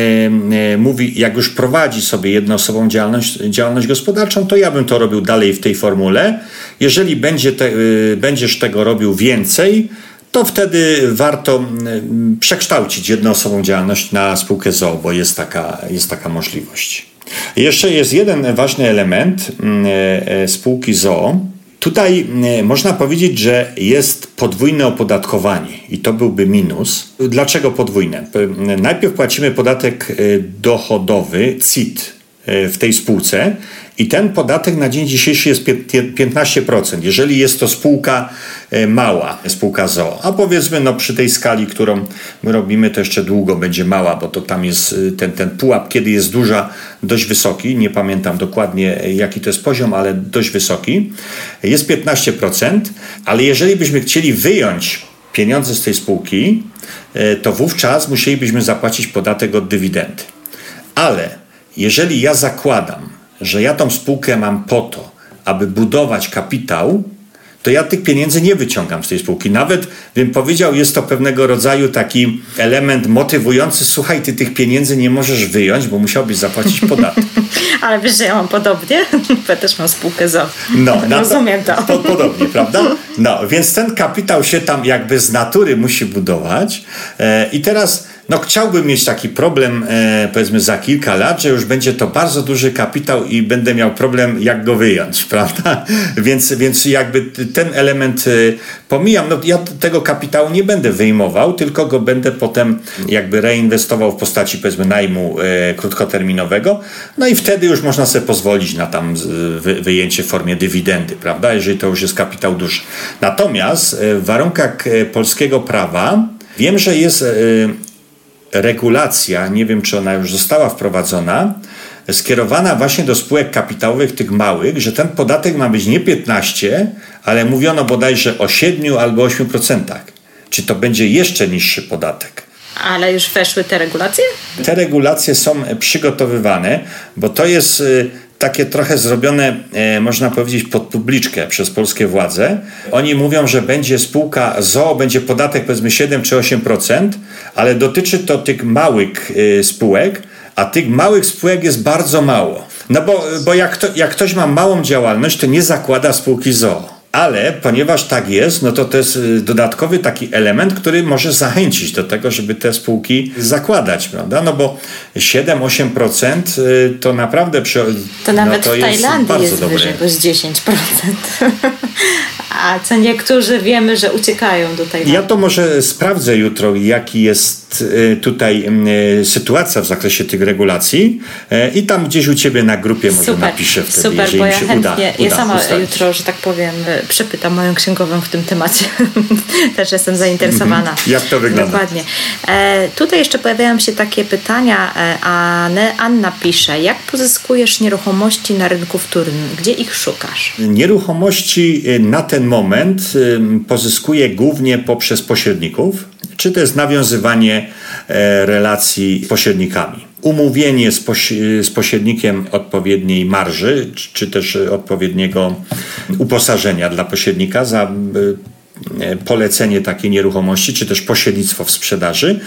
mówi, jak już prowadzi sobie jednoosobową działalność, działalność gospodarczą, to ja bym to robił dalej w tej formule. Jeżeli będzie te, y, będziesz tego robił więcej, to wtedy warto y, przekształcić jednoosobową działalność na spółkę ZOO, bo jest taka, jest taka możliwość. Jeszcze jest jeden ważny element y, spółki ZOO. Tutaj można powiedzieć, że jest podwójne opodatkowanie i to byłby minus. Dlaczego podwójne? Najpierw płacimy podatek dochodowy CIT w tej spółce i ten podatek na dzień dzisiejszy jest 15%, jeżeli jest to spółka e, mała, spółka ZO. A powiedzmy, no przy tej skali, którą my robimy, to jeszcze długo będzie mała, bo to tam jest e, ten, ten pułap, kiedy jest duża, dość wysoki. Nie pamiętam dokładnie, e, jaki to jest poziom, ale dość wysoki. Jest 15%, ale jeżeli byśmy chcieli wyjąć pieniądze z tej spółki, to wówczas musielibyśmy zapłacić podatek od dywidendy. Ale jeżeli ja zakładam, że ja tą spółkę mam po to, aby budować kapitał, to ja tych pieniędzy nie wyciągam z tej spółki. Nawet bym powiedział, jest to pewnego rodzaju taki element motywujący. Słuchaj, ty tych pieniędzy nie możesz wyjąć, bo musiałbyś zapłacić podatek. Ale wiesz, że ja mam podobnie? Ja też mam spółkę ZO. No, Rozumiem to. to. Podobnie, prawda? No, więc ten kapitał się tam jakby z natury musi budować. E, I teraz no chciałbym mieć taki problem, e, powiedzmy za kilka lat, że już będzie to bardzo duży kapitał i będę miał problem, jak go wyjąć, prawda? Więc, więc jakby ten element e, pomijam. No, ja tego kapitału nie będę wyjmował, tylko go będę potem jakby reinwestował w postaci, powiedzmy, najmu e, krótkoterminowego. No i wtedy już można sobie pozwolić na tam wy, wyjęcie w formie dywidendy, prawda? Jeżeli to już jest kapitał duży. Natomiast e, w warunkach e, polskiego prawa wiem, że jest regulacja, nie wiem czy ona już została wprowadzona, skierowana właśnie do spółek kapitałowych, tych małych, że ten podatek ma być nie 15, ale mówiono bodajże o 7 albo 8%. Czy to będzie jeszcze niższy podatek? Ale już weszły te regulacje? Te regulacje są przygotowywane, bo to jest y, takie trochę zrobione, e, można powiedzieć, pod publiczkę przez polskie władze. Oni mówią, że będzie spółka ZOO, będzie podatek powiedzmy 7 czy 8%, ale dotyczy to tych małych e, spółek, a tych małych spółek jest bardzo mało. No bo, bo jak, to, jak ktoś ma małą działalność, to nie zakłada spółki ZOO ale ponieważ tak jest, no to to jest y, dodatkowy taki element, który może zachęcić do tego, żeby te spółki zakładać, prawda? No bo 7-8% y, to naprawdę przy, to nawet no to w Tajlandii jest, jest wyżej, bo jest 10%. A co niektórzy wiemy, że uciekają do Tajlandii. Ja to może sprawdzę jutro, jaki jest y, tutaj sytuacja w zakresie tych regulacji i tam gdzieś u Ciebie na grupie może super, napiszę wtedy, super, jeżeli bo ja się chętnie, uda, uda Ja sama ustalić. jutro, że tak powiem, przepytam moją księgową w tym temacie. Też jestem zainteresowana. Mhm. Jak to wygląda? Dokładnie. E, tutaj jeszcze pojawiają się takie pytania. E, Anna pisze, jak pozyskujesz nieruchomości na rynku wtórnym? Gdzie ich szukasz? Nieruchomości na ten moment e, pozyskuję głównie poprzez pośredników, czy to jest nawiązywanie e, relacji z pośrednikami umówienie z, poś z pośrednikiem odpowiedniej marży, czy, też odpowiedniego uposażenia dla pośrednika za e, polecenie takiej nieruchomości, czy też pośrednictwo w sprzedaży.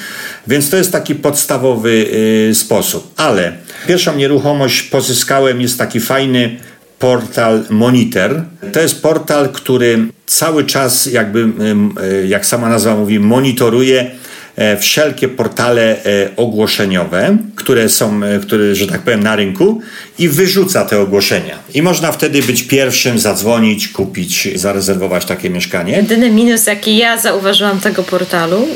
Więc to jest taki podstawowy e, sposób. Ale pierwszą nieruchomość pozyskałem, jest taki fajny portal Monitor. To jest portal, który cały czas, jakby, e, jak sama nazwa mówi, monitoruje wszelkie portale ogłoszeniowe, które są, które, że tak powiem, na rynku i wyrzuca te ogłoszenia. I można wtedy być pierwszym, zadzwonić, kupić, zarezerwować takie mieszkanie. Jedyny minus, jaki ja zauważyłam tego portalu,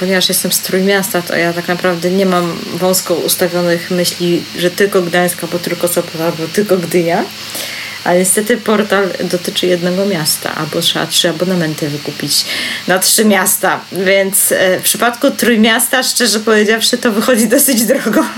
ponieważ jestem z Trójmiasta, to ja tak naprawdę nie mam wąsko ustawionych myśli, że tylko Gdańska, bo tylko Sopot, albo tylko Gdynia. Ale niestety portal dotyczy jednego miasta, albo trzeba trzy abonamenty wykupić na trzy miasta. Więc e, w przypadku Trójmiasta, szczerze powiedziawszy, to wychodzi dosyć drogo.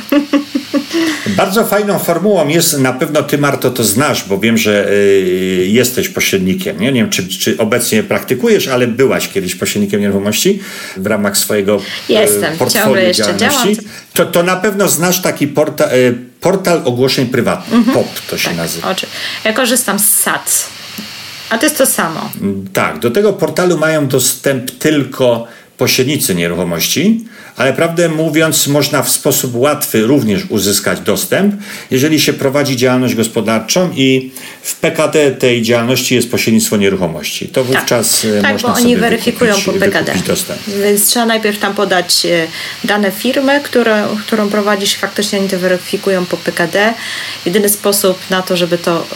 Bardzo fajną formułą jest, na pewno ty Marto to znasz, bo wiem, że y, jesteś pośrednikiem. Nie, nie wiem, czy, czy, obecnie praktykujesz, ale byłaś kiedyś pośrednikiem nieruchomości w ramach swojego y, Jestem, portfolio jeszcze działalności. Działam. To, to na pewno znasz taki portal, y, portal ogłoszeń prywatnych. Mhm. POP to się tak, nazywa. Oczy. Ja korzystam z SAC. A to jest to samo. Tak, do tego portalu mają dostęp tylko pośrednicy nieruchomości, ale prawdę mówiąc, można w sposób łatwy również uzyskać dostęp, jeżeli się prowadzi działalność gospodarczą i w PKD tej działalności jest pośrednictwo nieruchomości. To tak. wówczas e, tak, można bo oni weryfikują wykupić, po PKD. Więc trzeba najpierw tam podać e, dane firmy, które, którą prowadzisz, faktycznie oni to weryfikują po PKD. Jedyny sposób na to, żeby to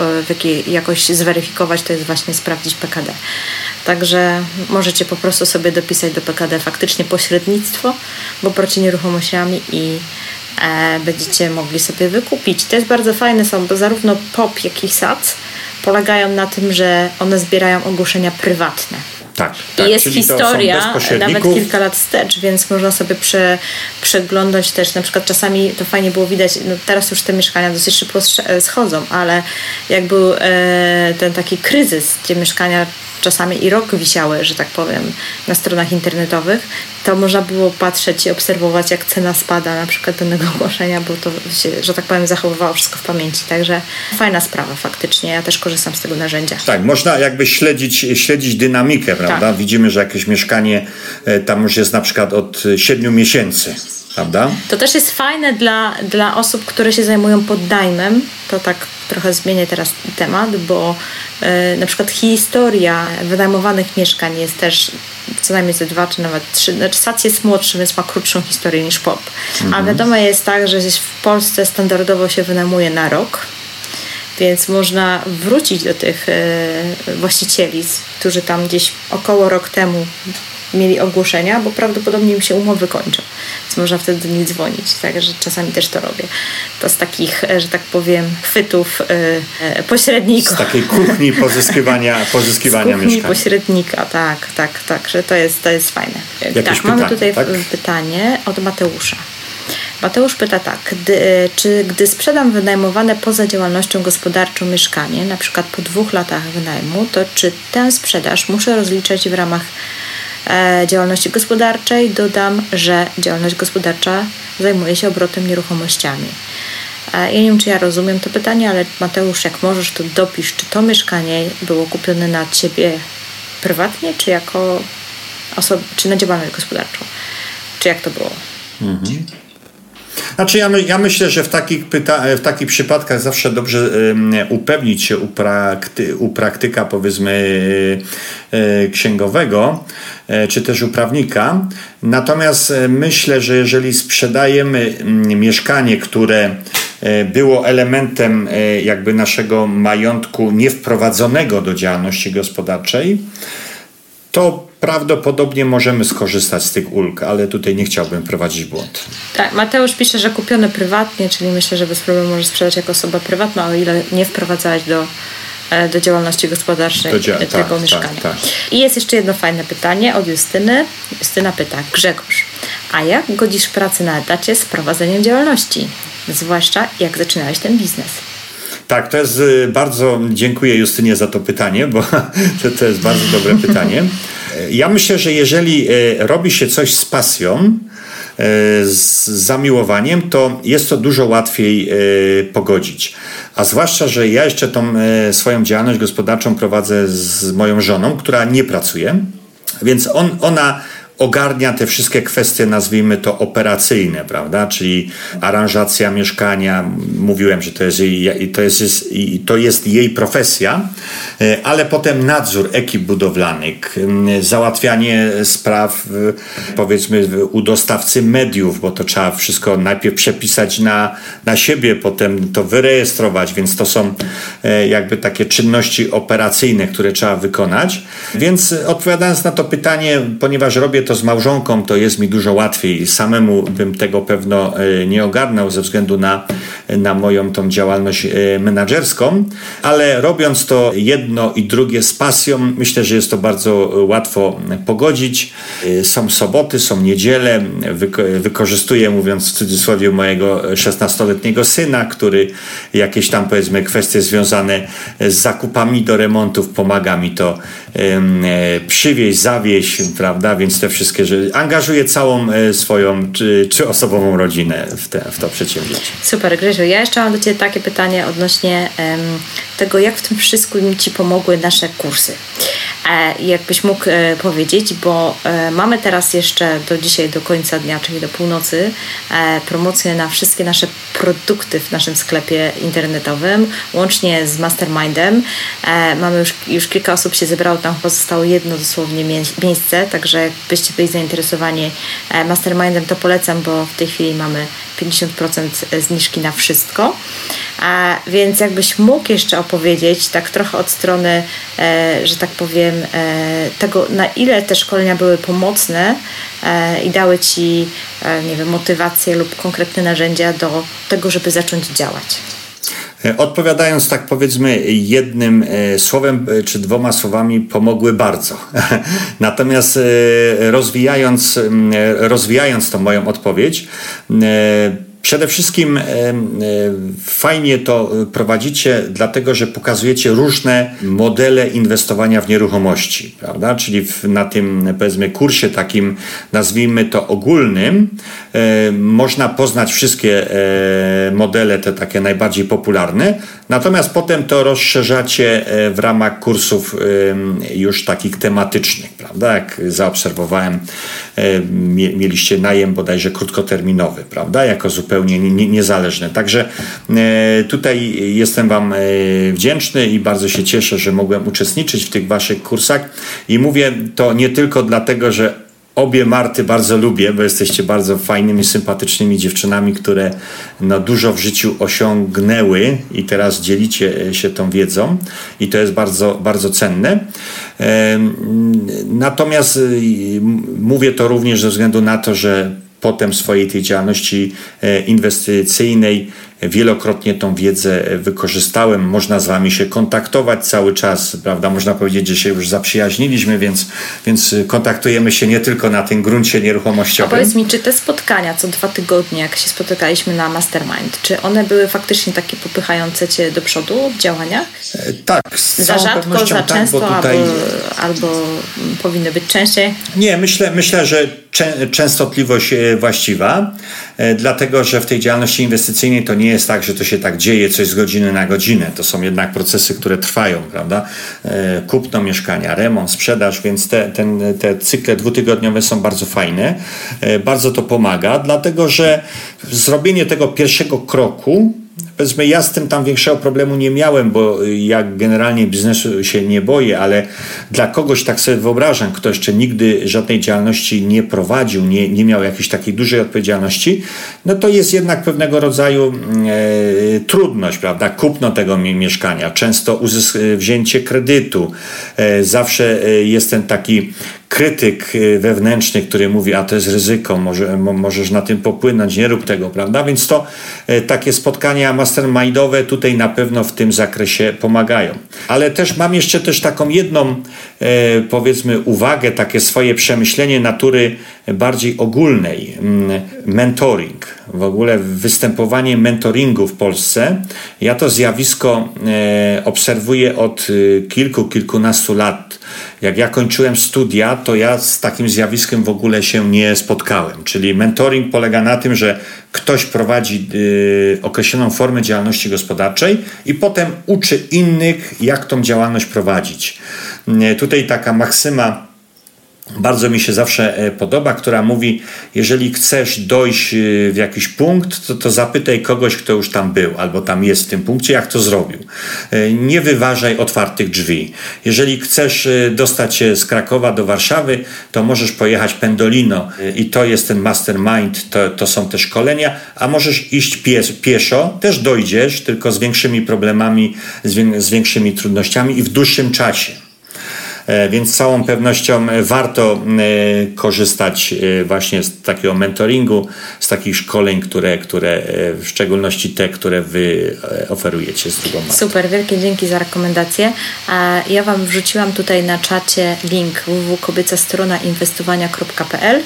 e, jakoś zweryfikować, to jest właśnie sprawdzić PKD. Także możecie po prostu sobie dopisać do PKD faktycznie pośrednictwo w obrocie nieruchomościami i e, będziecie mogli sobie wykupić. To jest bardzo fajne, są bo zarówno POP, jak i SAC polegają na tym, że one zbierają ogłoszenia prywatne. Tak, tak. I jest historia nawet kilka lat wstecz, więc można sobie prze, przeglądać też, na przykład czasami to fajnie było widać, no teraz już te mieszkania dosyć szybko schodzą, ale jak był e, ten taki kryzys, gdzie mieszkania czasami i rok wisiały, że tak powiem, na stronach internetowych, to można było patrzeć i obserwować, jak cena spada na przykład danego ogłoszenia, bo to się, że tak powiem, zachowywało wszystko w pamięci. Także fajna sprawa faktycznie. Ja też korzystam z tego narzędzia. Tak, można jakby śledzić, śledzić dynamikę, prawda? Tak. Widzimy, że jakieś mieszkanie e, tam już jest na przykład od 7 miesięcy. Prawda? To też jest fajne dla, dla osób, które się zajmują poddajmem. To tak trochę zmienię teraz temat, bo e, na przykład historia wynajmowanych mieszkań jest też co najmniej ze dwa, czy nawet trzy. SAC jest młodszy, więc ma krótszą historię niż POP. Mhm. A wiadomo jest tak, że w Polsce standardowo się wynajmuje na rok. Więc można wrócić do tych e, właścicieli, którzy tam gdzieś około rok temu mieli ogłoszenia, bo prawdopodobnie im się umowy kończą. Więc można wtedy nich dzwonić. Także czasami też to robię. To z takich, e, że tak powiem, chwytów yy, pośredników. Z takiej kuchni pozyskiwania, pozyskiwania z kuchni mieszkania. pośrednika, tak, tak, tak, że to jest, to jest fajne. Jakieś tak, pytanie, mamy tutaj tak? pytanie od Mateusza. Mateusz pyta tak, gdy, czy gdy sprzedam wynajmowane poza działalnością gospodarczą mieszkanie, na przykład po dwóch latach wynajmu, to czy tę sprzedaż muszę rozliczać w ramach działalności gospodarczej dodam, że działalność gospodarcza zajmuje się obrotem nieruchomościami. E, ja nie wiem, czy ja rozumiem to pytanie, ale Mateusz, jak możesz, to dopisz, czy to mieszkanie było kupione na ciebie prywatnie, czy jako osob- czy na działalność gospodarczą? Czy jak to było? Mhm. Znaczy ja, my, ja myślę, że w takich, pyta- w takich przypadkach zawsze dobrze um, upewnić się u, prakty- u praktyka powiedzmy y, księgowego y, czy też u prawnika. Natomiast myślę, że jeżeli sprzedajemy mieszkanie, które było elementem jakby naszego majątku niewprowadzonego do działalności gospodarczej, to prawdopodobnie możemy skorzystać z tych ulg, ale tutaj nie chciałbym prowadzić błąd. Tak, Mateusz pisze, że kupione prywatnie, czyli myślę, że bez problemu możesz sprzedać jako osoba prywatna, o ile nie wprowadzałeś do, e, do działalności gospodarczej do dzia- tego tak, mieszkania. Tak, tak. I jest jeszcze jedno fajne pytanie od Justyny. Justyna pyta, Grzegorz, a jak godzisz pracę na etacie z prowadzeniem działalności? Zwłaszcza jak zaczynałeś ten biznes? Tak, to jest y, bardzo, dziękuję Justynie za to pytanie, bo to, to jest bardzo dobre pytanie. Ja myślę, że jeżeli y, robi się coś z pasją, y, z zamiłowaniem, to jest to dużo łatwiej pogodzić. A zwłaszcza, że ja jeszcze tą swoją działalność gospodarczą prowadzę z moją żoną, która nie pracuje, więc on, ona ogarnia te wszystkie kwestie, nazwijmy to operacyjne, prawda? Czyli aranżacja mieszkania. Mówiłem, że to jest jej, to jest, to jest jej profesja, e, ale potem nadzór ekip budowlanych, załatwianie spraw, powiedzmy, u dostawcy mediów, bo to trzeba wszystko najpierw przepisać na, na siebie, potem to wyrejestrować, więc to są e, jakby takie czynności operacyjne, które trzeba wykonać. Więc odpowiadając na to pytanie, ponieważ robię to z małżonką, to jest mi dużo łatwiej. Samemu bym tego pewno e, nie ogarnął ze względu na, na moją tą działalność e, menedżerską, ale robiąc to jedno i drugie z pasją, myślę, że jest to bardzo łatwo pogodzić. E, są soboty, są niedziele, wykorzystuję, mówiąc w cudzysłowie, mojego 16-letniego syna, który jakieś tam powiedzmy kwestie związane z zakupami do remontów pomaga mi to przywieźć, zawieźć, prawda, więc te wszystkie rzeczy. Angażuję całą e, swoją czy, czy osobową rodzinę w, te, w to przedsięwzięcie. Super, Grzesiu. Ja jeszcze mam do Ciebie takie pytanie odnośnie um, tego, jak w tym wszystkim Ci pomogły nasze kursy. E, jakbyś mógł e, powiedzieć, bo e, mamy teraz jeszcze do dzisiaj, do końca dnia, czyli do północy, e, promocję na wszystkie nasze produkty w naszym sklepie internetowym, łącznie z Mastermindem. E, mamy już, już kilka osób się zebrało, tam pozostało jedno dosłownie miejsce, także jakbyście byli zainteresowani e, Mastermindem, to polecam, bo w tej chwili mamy 50% zniżki na wszystko. A więc jakbyś mógł jeszcze opowiedzieć, tak trochę od strony, e, że tak powiem, e, tego, na ile te szkolenia były pomocne i dały Ci, nie wiem, motywację lub konkretne narzędzia do tego, żeby zacząć działać. E, odpowiadając tak powiedzmy jednym e, słowem czy dwoma słowami pomogły bardzo. Natomiast rozwijając, rozwijając tą moją odpowiedź, Przede wszystkim fajnie to prowadzicie, dlatego że pokazujecie różne modele inwestowania w nieruchomości, prawda? Czyli w, na tym, powiedzmy, kursie takim, nazwijmy to ogólnym, można poznać wszystkie e, modele, te takie najbardziej popularne, natomiast potem to rozszerzacie e, w ramach kursów już takich tematycznych, prawda? Jak zaobserwowałem, mieliście najem bodajże krótkoterminowy, prawda? Jako zupełnie zupełnie niezależne. Także e, tutaj jestem Wam e, wdzięczny i bardzo się cieszę, że mogłem uczestniczyć w tych Waszych kursach. I mówię to nie tylko dlatego, że Obie Marty bardzo lubię, bo jesteście bardzo fajnymi, sympatycznymi dziewczynami, które no, dużo w życiu osiągnęły i teraz dzielicie się tą wiedzą i to jest bardzo, bardzo cenne. Natomiast mówię to również ze względu na to, że potem swojej tej działalności e, inwestycyjnej wielokrotnie tą wiedzę wykorzystałem. Można z Wami się kontaktować cały czas, prawda? Można powiedzieć, że się już zaprzyjaźniliśmy, więc, więc kontaktujemy się nie tylko na tym gruncie nieruchomościowym. A powiedz mi, czy te spotkania co dwa tygodnie, jak się spotykaliśmy na Mastermind, czy one były faktycznie takie popychające Cię do przodu w działaniach? E, tak, z za rzadko, za tak, często, tutaj... albo, albo powinny być częściej? Nie, myślę, myślę że częstotliwość e, właściwa, dlatego że w tej działalności inwestycyjnej to nie jest tak, że to się tak dzieje coś z godziny na godzinę. To są jednak procesy, które trwają, prawda? E, kupno mieszkania, remont, sprzedaż, więc te, ten, te cykle dwutygodniowe są bardzo fajne. Bardzo to pomaga, dlatego że zrobienie tego pierwszego kroku Powiedzmy, ja z tym tam większego problemu nie miałem, bo ja generalnie biznesu się nie boję, ale dla kogoś tak sobie wyobrażam, kto jeszcze nigdy żadnej działalności nie prowadził, nie, nie miał jakiejś takiej dużej odpowiedzialności, no to jest jednak pewnego rodzaju e, trudność, prawda? Kupno tego mieszkania, często uzysk- wzięcie kredytu. E, zawsze e, jest ten taki krytyk y, wewnętrzny, który mówi, a to jest ryzyko, może, możesz na tym popłynąć, nie rób tego, prawda? Więc to y, takie spotkania mastermindowe tutaj na pewno w tym zakresie pomagają. Ale też mam jeszcze też taką jedną, y, powiedzmy, uwagę, takie swoje przemyślenie natury bardziej ogólnej. Mm, mentoring. W ogóle występowanie mentoringu w Polsce. Ja to zjawisko obserwuję od kilku, kilkunastu lat jak ja kończyłem studia, to ja z takim zjawiskiem w ogóle się nie spotkałem. Czyli mentoring polega na tym, że ktoś prowadzi y, określoną formę działalności gospodarczej i potem uczy innych, jak tą działalność prowadzić. Y, tutaj taka maksyma bardzo mi się zawsze e, podoba, która mówi, jeżeli chcesz dojść e, w jakiś punkt, to, to zapytaj kogoś, kto już tam był albo tam jest w tym punkcie, jak to zrobił. E, nie wyważaj otwartych drzwi. Jeżeli chcesz dostać się z Krakowa do Warszawy, to możesz pojechać Pendolino i to jest ten mastermind, to, to są te szkolenia, a możesz iść pies, pieszo, też dojdziesz, tylko z większymi problemami, z, z większymi trudnościami i w dłuższym czasie. E, więc z całą pewnością e, warto e, korzystać właśnie z takiego mentoringu, z takich szkoleń, które, które w szczególności te, które wy oferujecie z drugą marką. Super, wielkie dzięki za rekomendację. Ja Wam wrzuciłam tutaj na czacie link www.kobiecastrona.inwestowania.pl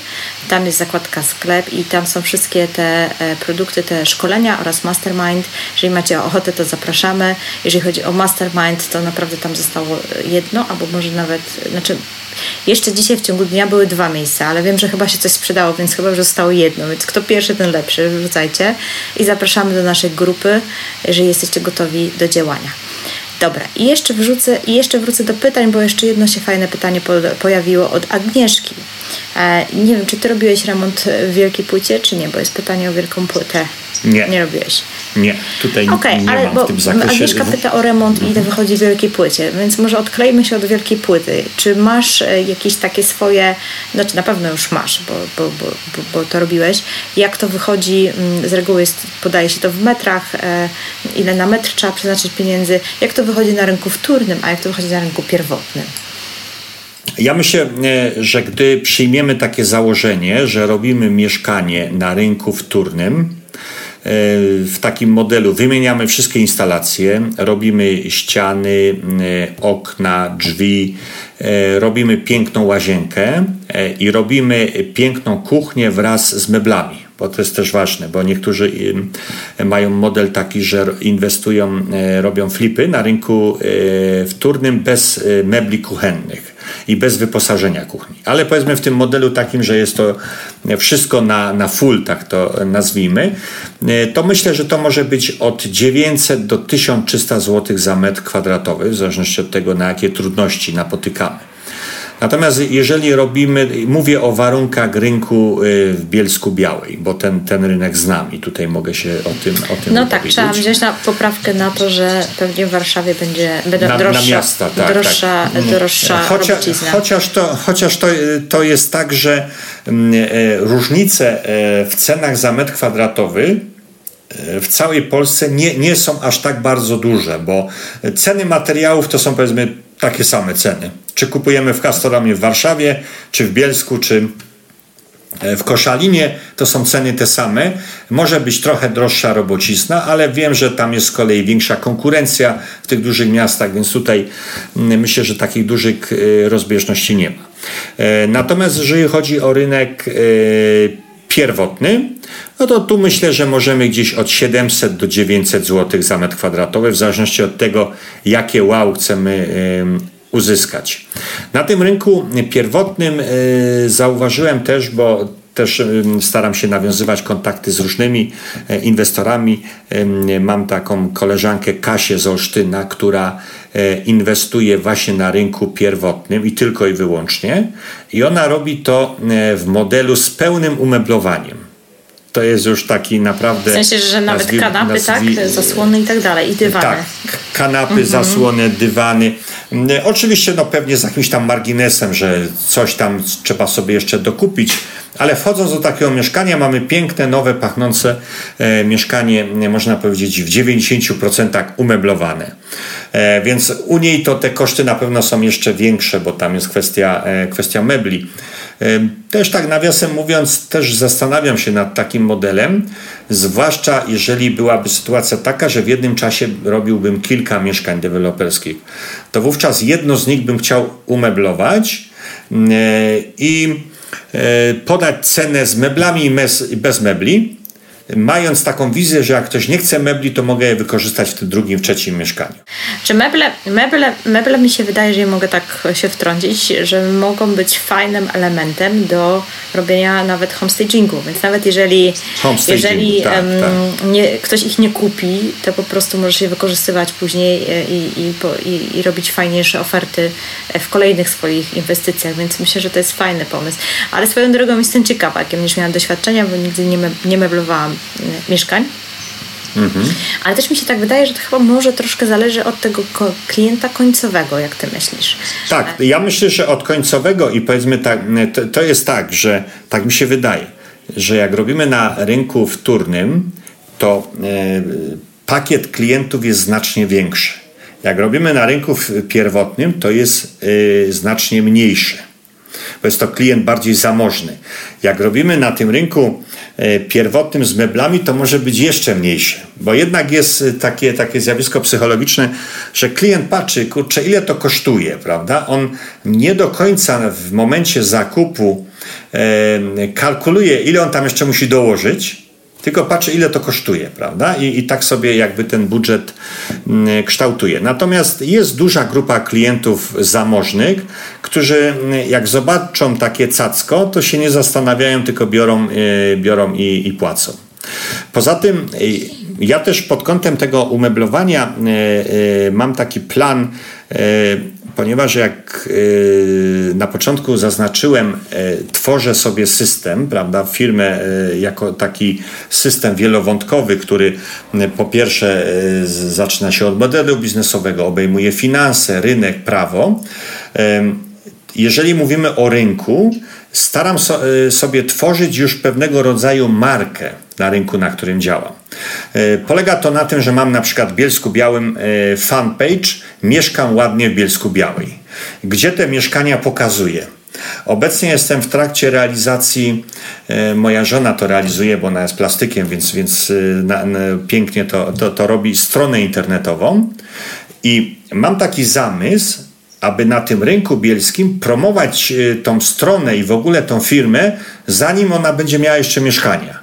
Tam jest zakładka sklep i tam są wszystkie te produkty, te szkolenia oraz mastermind. Jeżeli macie ochotę, to zapraszamy. Jeżeli chodzi o mastermind, to naprawdę tam zostało jedno, albo może nawet nawet, znaczy jeszcze dzisiaj w ciągu dnia były dwa miejsca, ale wiem, że chyba się coś sprzedało, więc chyba już zostało jedno, więc kto pierwszy, ten lepszy, wrzucajcie i zapraszamy do naszej grupy, jeżeli jesteście gotowi do działania. Dobra, i jeszcze wrzucę, i jeszcze wrócę do pytań, bo jeszcze jedno się fajne pytanie po, pojawiło od Agnieszki. E, nie wiem, czy ty robiłeś remont w wielkiej płycie, czy nie, bo jest pytanie o wielką płytę. Nie. Nie robiłeś. Nie, tutaj okay, nie ale mam bo w tym zakresie. Agnieszka pyta o remont i ile wychodzi w wielkiej płycie, więc może odklejmy się od wielkiej płyty. Czy masz e, jakieś takie swoje, znaczy na pewno już masz, bo, bo, bo, bo, to robiłeś. Jak to wychodzi, mm, z reguły jest, podaje się to w metrach, e, ile na metr trzeba przeznaczyć pieniędzy, jak to wychodzi na rynku wtórnym, a jak to wychodzi na rynku pierwotnym? Ja myślę, e, że gdy przyjmiemy takie założenie, że robimy mieszkanie na rynku wtórnym, w takim modelu. Wymieniamy wszystkie instalacje, robimy ściany, e, okna, drzwi, e, robimy piękną łazienkę e, i robimy piękną kuchnię wraz z meblami bo to jest też ważne, bo niektórzy mają model taki, że inwestują, robią flipy na rynku wtórnym bez mebli kuchennych i bez wyposażenia kuchni. Ale powiedzmy w tym modelu takim, że jest to wszystko na, na full, tak to nazwijmy, to myślę, że to może być od 900 do 1300 zł za metr kwadratowy, w zależności od tego, na jakie trudności napotykamy. Natomiast jeżeli robimy, mówię o warunkach rynku y, w Bielsku Białej, bo ten, ten rynek znam i tutaj mogę się o tym o tym No tak, trzeba wziąć na poprawkę na to, że pewnie w Warszawie będzie, będzie na, droższa, na miasta, tak, droższa, tak. droższa Chocia, chociaż to, chociaż to, to jest tak, że mm, e, różnice w cenach za metr kwadratowy w całej Polsce nie, nie są aż tak bardzo duże, bo ceny materiałów to są powiedzmy takie same ceny. Czy kupujemy w Castoramie w Warszawie, czy w Bielsku, czy e, w Koszalinie to są ceny te same. Może być trochę droższa robocizna, ale wiem, że tam jest z kolei większa konkurencja w tych dużych miastach, więc tutaj mm, myślę, że takich dużych e, rozbieżności nie ma. E, natomiast jeżeli chodzi o rynek pierwotny, no to tu myślę, że możemy gdzieś od 700 do 900 zł za metr kwadratowy, w zależności od tego, jakie wow chcemy uzyskać. Na tym rynku pierwotnym y, zauważyłem też, bo też staram się nawiązywać kontakty z różnymi y, inwestorami. Mam taką koleżankę Kasię z Olsztyna, która inwestuje właśnie na rynku pierwotnym i tylko i wyłącznie. I ona robi to w modelu z pełnym umeblowaniem to jest już taki naprawdę. W sensie, że nawet nazwi, kanapy, nazwi, tak? Zasłony i tak dalej, i dywany. Tak, kanapy, mhm. zasłony, dywany. Mm, oczywiście, no pewnie z jakimś tam marginesem, że coś tam trzeba sobie jeszcze dokupić, ale wchodząc do takiego mieszkania, mamy piękne, nowe, pachnące e, mieszkanie, można powiedzieć, w 90% umeblowane. E, więc u niej to te koszty na pewno są jeszcze większe, bo tam jest kwestia, e, kwestia mebli. Też tak nawiasem mówiąc, też zastanawiam się nad takim modelem, zwłaszcza jeżeli byłaby sytuacja taka, że w jednym czasie robiłbym kilka mieszkań deweloperskich. To wówczas jedno z nich bym chciał umeblować mm, e, i e, podać cenę z meblami i bez mebli mając taką wizję, że jak ktoś nie chce mebli, to mogę je wykorzystać w tym drugim, w trzecim mieszkaniu. Czy meble, meble, meble mi się wydaje, że mogę tak się wtrącić, że mogą być fajnym elementem do robienia nawet homestagingu, więc nawet jeżeli, jeżeli tak, um, tak. Nie, ktoś ich nie kupi, to po prostu możesz je wykorzystywać później e, i, i, i, i robić fajniejsze oferty w kolejnych swoich inwestycjach, więc myślę, że to jest fajny pomysł. Ale swoją drogą jestem ciekawa, jakie będziesz miała doświadczenia, bo nigdy nie, me, nie meblowałam e, mieszkań. Mhm. Ale też mi się tak wydaje, że to chyba może troszkę zależy od tego klienta końcowego, jak ty myślisz. Tak, ja myślę, że od końcowego i powiedzmy tak, to, to jest tak, że tak mi się wydaje, że jak robimy na rynku wtórnym, to e, pakiet klientów jest znacznie większy. Jak robimy na rynku pierwotnym, to jest e, znacznie mniejszy bo jest to klient bardziej zamożny. Jak robimy na tym rynku e, pierwotnym z meblami, to może być jeszcze mniejszy, bo jednak jest e, takie, takie zjawisko psychologiczne, że klient patrzy, kurczę, ile to kosztuje, prawda? On nie do końca w momencie zakupu kalkuluje, ile on tam jeszcze musi dołożyć, tylko patrzy, ile to kosztuje, prawda? I, I tak sobie jakby ten budżet mm, kształtuje. Natomiast jest duża grupa klientów zamożnych, którzy mm, jak zobaczą takie cacko, to się nie zastanawiają, tylko biorą, y, biorą i, i płacą. Poza tym y, ja też pod kątem tego umeblowania y, mam taki plan ponieważ jak y, na początku zaznaczyłem, y, tworzę sobie system, prawda, firmę y, jako taki system wielowątkowy, który po pierwsze zaczyna się od modelu biznesowego, obejmuje finanse, rynek, prawo. Jeżeli mówimy o rynku, staram sobie tworzyć już pewnego rodzaju markę na rynku, na którym działam. Polega to na tym, że mam na przykład w Bielsku Białym fanpage Mieszkam ładnie w Bielsku Białej. Gdzie te mieszkania pokazuję? Obecnie jestem w trakcie realizacji, moja żona to realizuje, bo ona jest plastykiem, więc, więc na, na, pięknie to, to, to robi stronę internetową. I mam taki zamysł, aby na tym rynku bielskim promować e, tą stronę i w ogóle tą firmę, zanim ona będzie miała jeszcze mieszkania.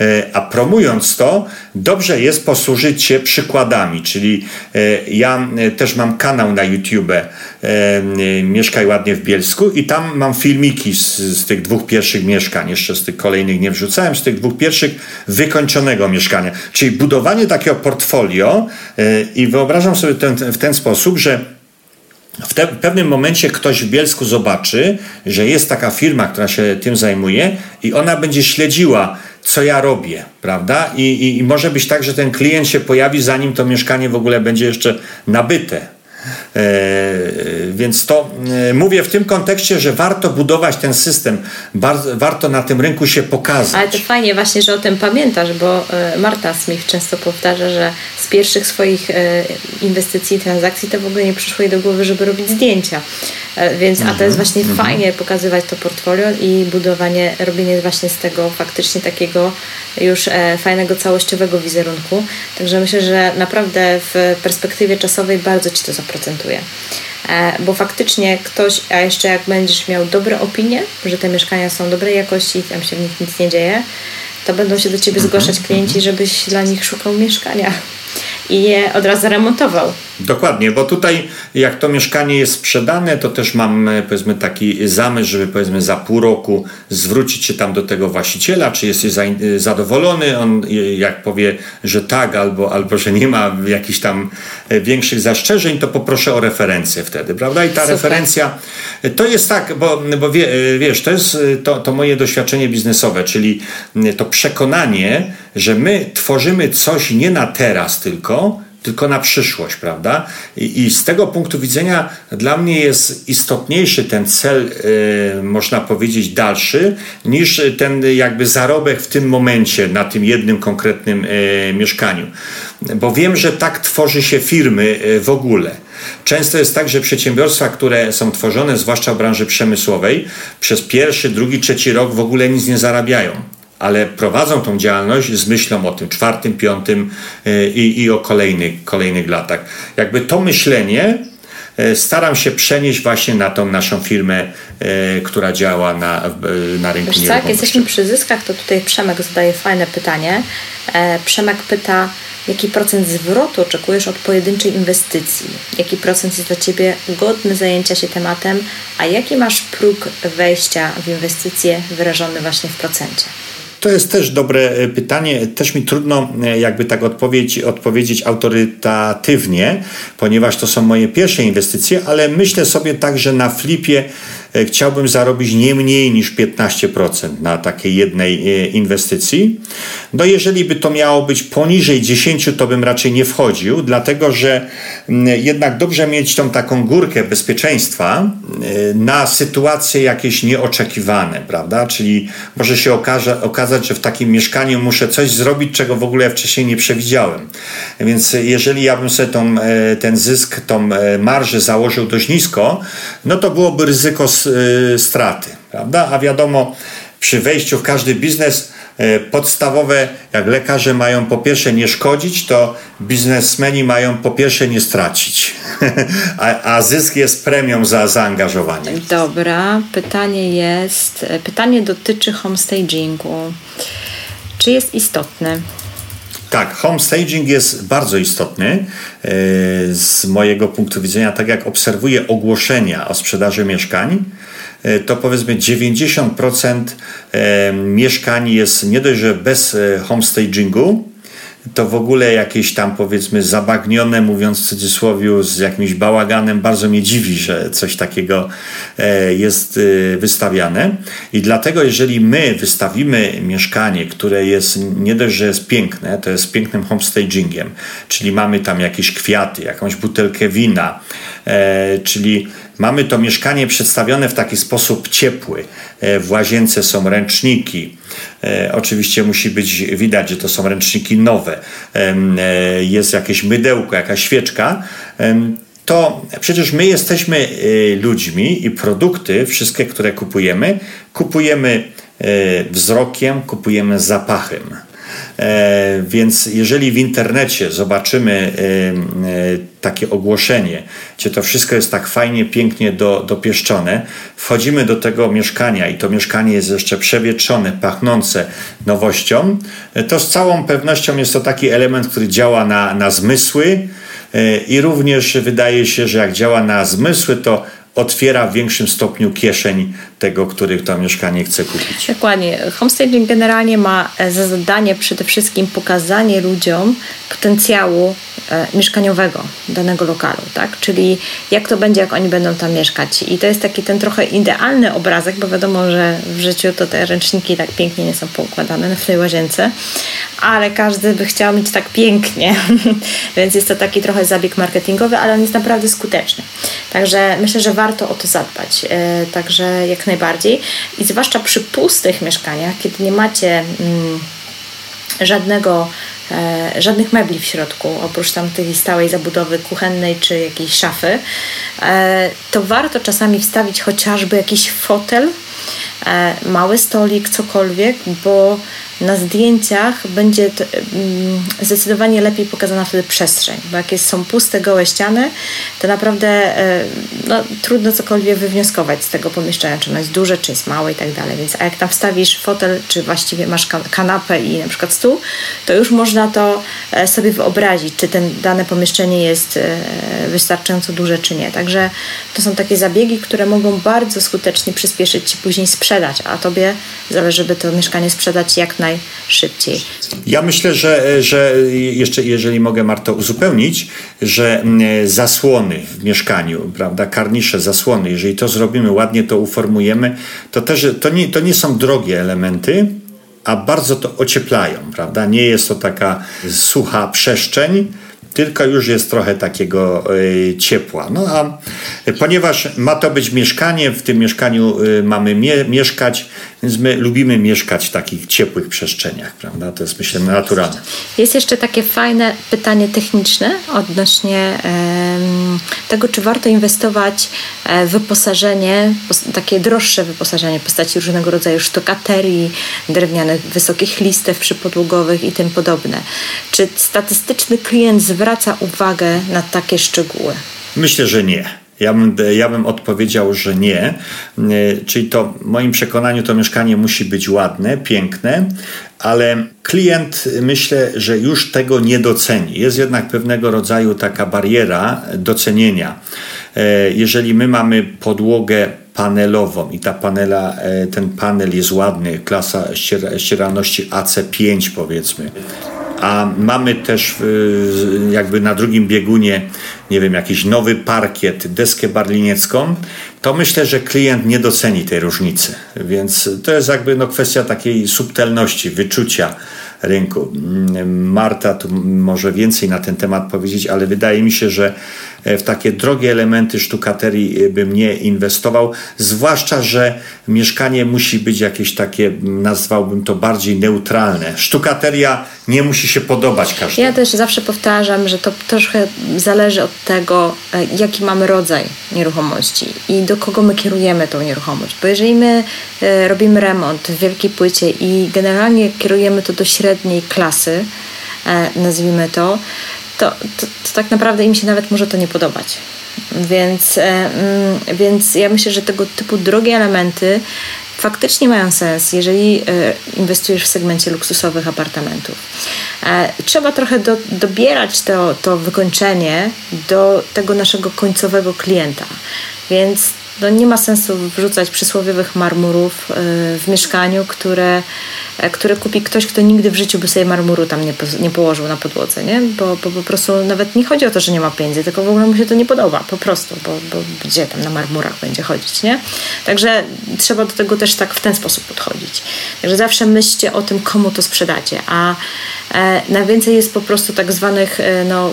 E, a promując to, dobrze jest posłużyć się przykładami, czyli e, ja też mam kanał na YouTube Mieszkaj ładnie w Bielsku i tam mam filmiki z, z tych dwóch pierwszych mieszkań, jeszcze z tych kolejnych nie wrzucałem, z tych dwóch pierwszych wykończonego mieszkania. Czyli budowanie takiego portfolio i wyobrażam sobie ten, w ten sposób, że w, te, w, pewnym momencie ktoś w Bielsku zobaczy, że jest taka firma, która się tym zajmuje i ona będzie śledziła co ja robię, prawda? I, i, I, może być tak, że ten klient się pojawi, zanim to mieszkanie w ogóle będzie jeszcze nabyte. E, więc to e, mówię w tym kontekście, że warto budować ten system, bardzo, warto na tym rynku się pokazać. Ale to fajnie właśnie, że o tym pamiętasz, bo e, Marta Smith często powtarza, że z pierwszych swoich inwestycji, transakcji to w ogóle nie przyszło jej do głowy, żeby robić zdjęcia. Więc, a to jest mhm, właśnie -hmm. fajnie pokazywać to portfolio i budowanie, robienie właśnie z tego faktycznie takiego już fajnego, całościowego wizerunku. Także myślę, że naprawdę w perspektywie czasowej bardzo Ci to zaprocentuje. E, bo faktycznie ktoś, a jeszcze jak będziesz miał dobre opinie, że te mieszkania są dobrej jakości i tam się w nich nic nie dzieje, to będą się do Ciebie mhm, zgłaszać klienci, mhm. żebyś dla nich szukał mieszkania i je od razu remontował. Dokładnie, bo tutaj jak to mieszkanie jest sprzedane, to też mam e, powiedzmy taki zamysł, żeby powiedzmy za pół roku zwrócić się tam do tego właściciela, czy jest e, zadowolony, on e, jak powie, że tak, albo, albo że nie ma jakichś tam większych zastrzeżeń, to poproszę o referencję wtedy, prawda? I ta Super. referencja to jest tak, bo, bo wie, wiesz, to jest to, to moje doświadczenie biznesowe, czyli to przekonanie, że my tworzymy coś nie na teraz tylko, tylko na przyszłość, prawda? I, I, z tego punktu widzenia dla mnie jest istotniejszy ten cel, y, można powiedzieć, dalszy, niż ten jakby zarobek w tym momencie na tym jednym konkretnym y, mieszkaniu. Bo wiem, że tak tworzy się firmy y, w ogóle. Często jest tak, że przedsiębiorstwa, które są tworzone, zwłaszcza w branży przemysłowej, przez pierwszy, drugi, trzeci rok w ogóle nic nie zarabiają ale prowadzą tą działalność z myślą o tym czwartym, piątym y, i, i o kolejnych, kolejnych latach. Jakby to myślenie staram się przenieść właśnie na tą naszą firmę, która działa na, na rynku Wiesz co, jak jesteśmy przy zyskach, to tutaj Przemek zadaje fajne pytanie. Przemek pyta, jaki procent zwrotu oczekujesz od pojedynczej inwestycji? Jaki procent jest dla Ciebie godny zajęcia się tematem, a jaki masz próg wejścia w inwestycje wyrażony właśnie w procencie? To jest też dobre e, pytanie. Też mi trudno e, jakby tak odpowiedzieć, odpowiedzieć autorytatywnie, ponieważ to są moje pierwsze inwestycje, ale myślę sobie tak, że na flipie chciałbym zarobić nie mniej niż 15% na takiej jednej e, inwestycji. No jeżeli by to miało być poniżej 10, to bym raczej nie wchodził, dlatego że jednak dobrze mieć tą taką górkę bezpieczeństwa e, na sytuacje jakieś nieoczekiwane, prawda? Czyli może się okaże, okazać, że w takim mieszkaniu muszę coś zrobić, czego w ogóle wcześniej nie przewidziałem. Więc jeżeli ja bym sobie tą, ten zysk, tą marżę założył dość nisko, no to byłoby ryzyko Y, straty, prawda? A wiadomo, przy wejściu w każdy biznes y, podstawowe, jak lekarze mają po pierwsze nie szkodzić, to biznesmeni mają po pierwsze nie stracić. a, a zysk jest premią za zaangażowanie. Dobra, pytanie jest, pytanie dotyczy homestagingu. Czy jest istotny? Tak, homestaging jest bardzo istotny e, z mojego punktu widzenia. Tak jak obserwuję ogłoszenia o sprzedaży mieszkań, e, to powiedzmy 90% e, mieszkań jest nie dość, że bez homestagingu, to w ogóle jakieś tam powiedzmy zabagnione, mówiąc w cudzysłowie, z jakimś bałaganem, bardzo mnie dziwi, że coś takiego e, jest e, wystawiane. I dlatego, jeżeli my wystawimy mieszkanie, które jest nie dość, że jest piękne, to jest pięknym homestagingiem, czyli mamy tam jakieś kwiaty, jakąś butelkę wina, e, czyli mamy to mieszkanie przedstawione w taki sposób ciepły. W łazience są ręczniki, oczywiście musi być widać, że to są ręczniki nowe. E, jest jakieś mydełko, jakaś świeczka to przecież my jesteśmy e, ludźmi i produkty, wszystkie, które kupujemy, kupujemy wzrokiem, kupujemy zapachem. E, więc jeżeli w internecie zobaczymy e, e, takie ogłoszenie, gdzie to wszystko jest tak fajnie, pięknie do, dopieszczone, wchodzimy do tego mieszkania i to mieszkanie jest jeszcze przewietrzone, pachnące nowością, to z całą pewnością jest to taki element, który działa na, na zmysły i również wydaje się, że jak działa na zmysły, to otwiera w większym stopniu kieszeń tego, który to mieszkanie chce kupić. Dokładnie. Homestaging generalnie ma e, za zadanie przede wszystkim pokazanie ludziom potencjału e, mieszkaniowego danego lokalu, tak? Czyli jak to będzie, jak oni będą tam mieszkać. I to jest taki ten trochę idealny obrazek, bo wiadomo, że w życiu to te ręczniki tak pięknie nie są poukładane w tej łazience, ale każdy by chciał mieć tak pięknie, więc jest to taki trochę zabieg marketingowy, ale on jest naprawdę skuteczny. Także myślę, że warto o to zadbać. E, także jak najbardziej. I zwłaszcza przy pustych mieszkaniach, kiedy nie macie mm, żadnego e, żadnych mebli w środku, oprócz tam tej stałej zabudowy kuchennej czy jakiejś szafy, e, to warto czasami wstawić chociażby jakiś fotel, mały stolik, cokolwiek, bo na zdjęciach będzie mm, zdecydowanie lepiej pokazana wtedy przestrzeń, bo jak jest, są puste, gołe ściany, to naprawdę e, no, trudno cokolwiek wywnioskować z tego pomieszczenia, czy ono jest duże, czy jest małe i tak dalej. Więc a jak tam wstawisz fotel, czy właściwie masz kanapę i na przykład stół, to już można to e, sobie wyobrazić, czy ten dane pomieszczenie jest e, wystarczająco duże, czy nie. Także to są takie zabiegi, które mogą bardzo skutecznie przyspieszyć Ci później sprzedać, a Tobie zależy, żeby to mieszkanie sprzedać jak naj najszybciej. Ja myślę, że, że jeszcze, jeżeli mogę Marto uzupełnić, że mm, zasłony w mieszkaniu, prawda, karnisze, zasłony, jeżeli to zrobimy ładnie, to uformujemy, to też to nie, to nie są drogie elementy, a bardzo to ocieplają, prawda? Nie jest to taka sucha przestrzeń, tylko już jest trochę takiego y, ciepła. No a ponieważ ma to być mieszkanie, w tym mieszkaniu y, mamy mie mieszkać, więc my lubimy mieszkać w takich ciepłych przestrzeniach, prawda? To jest myślę naturalne. Jest jeszcze takie fajne pytanie techniczne odnośnie tego, czy warto inwestować e, w wyposażenie, takie droższe wyposażenie w postaci różnego rodzaju sztokaterii, drewnianych, wysokich listew przypodłogowych i tym podobne. Czy statystyczny klient zwraca uwagę na takie szczegóły? Myślę, że nie. Ja bym, ja bym odpowiedział, że nie. Czyli to w moim przekonaniu to mieszkanie musi być ładne, piękne, ale klient myślę, że już tego nie doceni. Jest jednak pewnego rodzaju taka bariera docenienia. Jeżeli my mamy podłogę panelową i ta panela, e, ten panel jest ładny, klasa ścieralności AC5 powiedzmy, a mamy też jakby na drugim biegunie, nie wiem, jakiś nowy parkiet, deskę barliniecką, to myślę, że klient nie doceni tej różnicy. Więc to jest jakby no kwestia takiej subtelności, wyczucia rynku. Marta tu może więcej na ten temat powiedzieć, ale wydaje mi się, że E, w takie drogie elementy sztukaterii e, bym nie inwestował, zwłaszcza, że mieszkanie musi być jakieś takie, nazwałbym to bardziej neutralne. Sztukateria nie musi się podobać każdemu. Ja też zawsze powtarzam, że to troszkę zależy od tego, jaki mamy rodzaj nieruchomości i do kogo my kierujemy tą nieruchomość. Bo jeżeli my robimy remont w wielkiej płycie i generalnie kierujemy to do średniej klasy, nazwijmy to, to, to, to, tak naprawdę im się nawet może to nie podobać. Więc, e, mm, więc ja myślę, że tego typu drogie elementy faktycznie mają sens, jeżeli e, inwestujesz w segmencie luksusowych apartamentów. E, trzeba trochę do, dobierać to, to wykończenie do tego naszego końcowego klienta. Więc no nie ma sensu wrzucać przysłowiowych marmurów w mieszkaniu, które E, które kupi ktoś, kto nigdy w życiu by sobie marmuru tam nie, nie położył na podłodze, nie? Bo, bo po prostu nawet nie chodzi o to, że nie ma pieniędzy, tylko w ogóle mu się to nie podoba, po prostu, bo, bo gdzie tam na marmurach będzie chodzić, nie? Także trzeba do tego też tak w ten sposób podchodzić. Także zawsze myślcie o tym, komu to sprzedacie, a e, najwięcej jest po prostu tak zwanych e, no,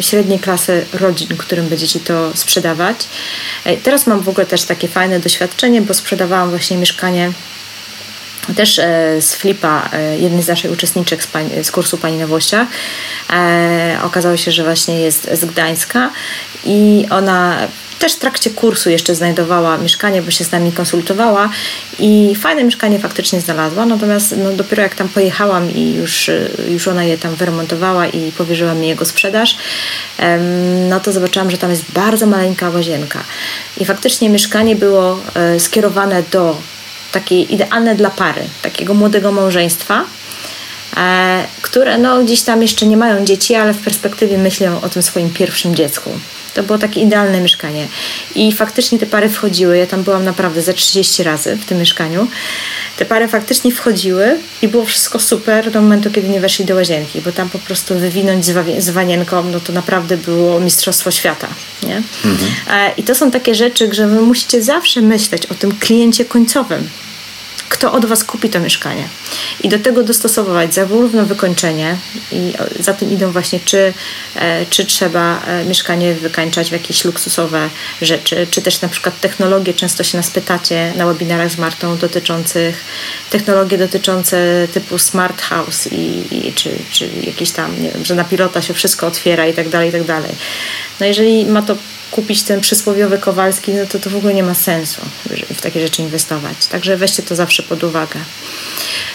średniej klasy rodzin, którym będziecie to sprzedawać. E, teraz mam w ogóle też takie fajne doświadczenie, bo sprzedawałam właśnie mieszkanie też e, z Flipa, e, jednej z naszych uczestniczek z, pani, z kursu Pani na Włościach, e, okazało się, że właśnie jest z Gdańska i ona też w trakcie kursu jeszcze znajdowała mieszkanie, bo się z nami konsultowała i fajne mieszkanie faktycznie znalazła, natomiast no, dopiero jak tam pojechałam i już, już ona je tam wyremontowała i powierzyła mi jego sprzedaż, no to zobaczyłam, że tam jest bardzo maleńka łazienka i faktycznie mieszkanie było skierowane do takie idealne dla pary, takiego młodego małżeństwa, e, które no, gdzieś tam jeszcze nie mają dzieci, ale w perspektywie myślą o tym swoim pierwszym dziecku. To było takie idealne mieszkanie. I faktycznie te pary wchodziły. Ja tam byłam naprawdę ze 30 razy w tym mieszkaniu. Te pary faktycznie wchodziły i było wszystko super do momentu, kiedy nie weszli do łazienki, bo tam po prostu wywinąć z, wanienką, no to naprawdę było mistrzostwo świata. Nie? Mhm. E, I to są takie rzeczy, że wy musicie zawsze myśleć o tym kliencie końcowym kto od Was kupi to mieszkanie. I do tego dostosować zarówno wykończenie i za tym idą właśnie, czy, e, czy trzeba e, mieszkanie wykańczać w jakieś luksusowe rzeczy, czy też na przykład technologie. Często się nas pytacie na webinarach z Martą dotyczących technologie dotyczące typu smart house i, i czy, czy jakieś tam, nie wiem, że na pilota się wszystko otwiera i tak dalej, i tak dalej. No jeżeli ma to kupić ten przysłowiowy Kowalski, no to to w ogóle nie ma sensu w takie rzeczy inwestować. Także weźcie to zawsze pod uwagę.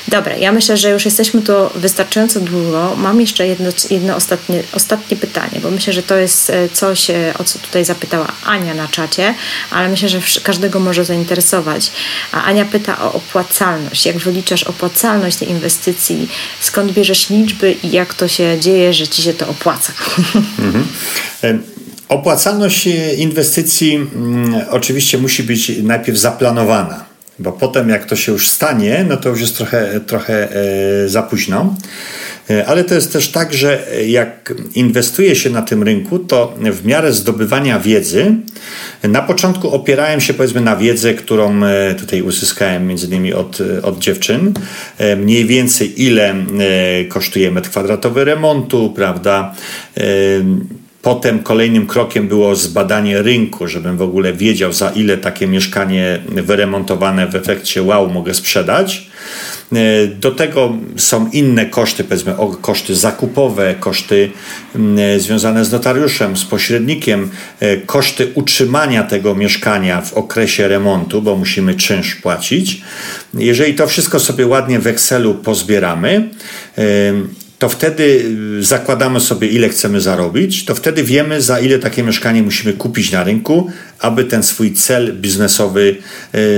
Dobra, ja myślę, że już jesteśmy tu wystarczająco długo. Mam jeszcze jedno, jedno ostatnie, ostatnie pytanie, bo myślę, że to jest e, coś, e, o co tutaj zapytała Ania na czacie, ale myślę, że każdego może zainteresować. A Ania pyta o opłacalność. Jak wyliczasz opłacalność tej inwestycji? Skąd bierzesz liczby i jak to się dzieje, że ci się to opłaca? Mhm. Opłacalność inwestycji mm, oczywiście musi być najpierw zaplanowana, bo potem jak to się już stanie, no to już jest trochę, trochę e, za późno. E, ale to jest też tak, że jak inwestuje się na tym rynku, to w miarę zdobywania wiedzy, na początku opierałem się powiedzmy na wiedzę, którą e, tutaj uzyskałem między innymi od, od dziewczyn. Mniej więcej ile kosztuje metr kwadratowy remontu, prawda? Potem kolejnym krokiem było zbadanie rynku, żebym w ogóle wiedział, za ile takie mieszkanie wyremontowane w efekcie wow mogę sprzedać. E, do tego są inne koszty, powiedzmy koszty zakupowe, koszty mm, związane z notariuszem, z pośrednikiem, e, koszty utrzymania tego mieszkania w okresie remontu, bo musimy czynsz płacić. Jeżeli to wszystko sobie ładnie w Excelu pozbieramy, to wtedy zakładamy sobie, ile chcemy zarobić, to wtedy wiemy, za ile takie mieszkanie musimy kupić na rynku, aby ten swój cel biznesowy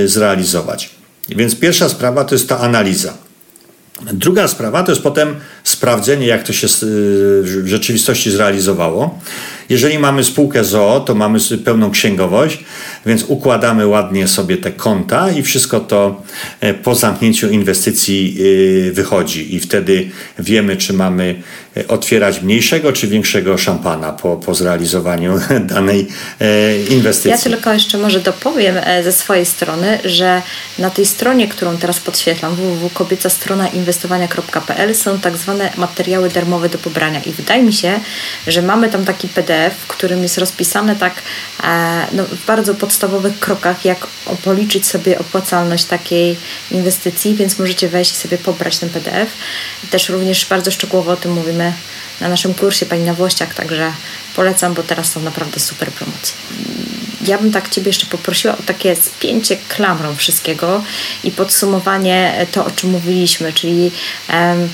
zrealizować. Więc pierwsza sprawa to jest ta analiza. Druga sprawa to jest potem sprawdzenie, jak to się w rzeczywistości zrealizowało. Jeżeli mamy spółkę ZOO, to mamy pełną księgowość, więc układamy ładnie sobie te konta i wszystko to e, po zamknięciu inwestycji e, wychodzi. I wtedy wiemy, czy mamy otwierać mniejszego czy większego szampana po, po zrealizowaniu danej inwestycji. Ja tylko jeszcze może dopowiem ze swojej strony, że na tej stronie, którą teraz podświetlam, www.kobiecastrona.inwestowania.pl są tak zwane materiały darmowe do pobrania i wydaje mi się, że mamy tam taki PDF w którym jest rozpisane tak e, no, w bardzo podstawowych krokach, jak policzyć sobie opłacalność takiej inwestycji, więc możecie wejść i sobie pobrać ten PDF. Też również bardzo szczegółowo o tym mówimy na naszym kursie Pani na Włościach, także polecam, bo teraz są naprawdę super promocje. Ja bym tak Ciebie jeszcze poprosiła o takie spięcie klamrą wszystkiego i podsumowanie to, o czym mówiliśmy, czyli um,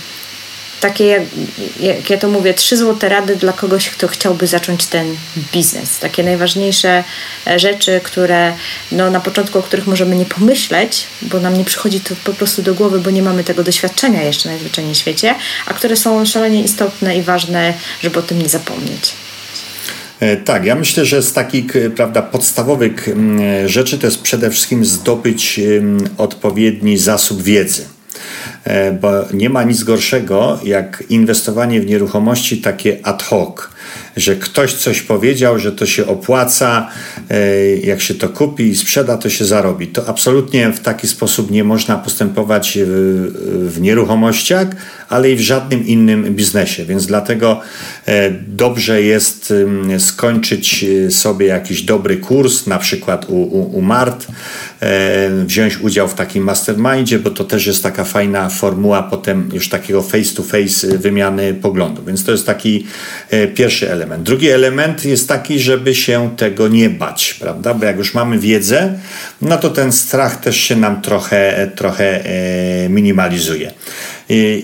takie, jak, jak ja to mówię, trzy złote rady dla kogoś, kto chciałby zacząć ten biznes. Takie najważniejsze e, rzeczy, które no, na początku, o których możemy nie pomyśleć, bo nam nie przychodzi to po prostu do głowy, bo nie mamy tego doświadczenia jeszcze najzwyczajniej w świecie, a które są szalenie istotne i ważne, żeby o tym nie zapomnieć. E, tak, ja myślę, że z takich prawda, podstawowych rzeczy to jest przede wszystkim zdobyć odpowiedni zasób wiedzy. E, bo nie ma nic gorszego jak inwestowanie w nieruchomości takie ad hoc że ktoś coś powiedział, że to się opłaca, e, jak się to kupi i sprzeda, to się zarobi. To absolutnie w taki sposób nie można postępować w, w nieruchomościach, ale i w żadnym innym biznesie. Więc dlatego e, dobrze jest skończyć e, sobie jakiś dobry kurs, na przykład u, u, u Mart, wziąć udział w takim mastermindzie, bo to też jest taka fajna formuła potem już takiego face to face wymiany poglądów. Więc to jest taki pierwszy element. Drugi element jest taki, żeby się tego nie bać, prawda? Bo jak już mamy wiedzę, no to ten strach też się nam trochę, trochę e, minimalizuje.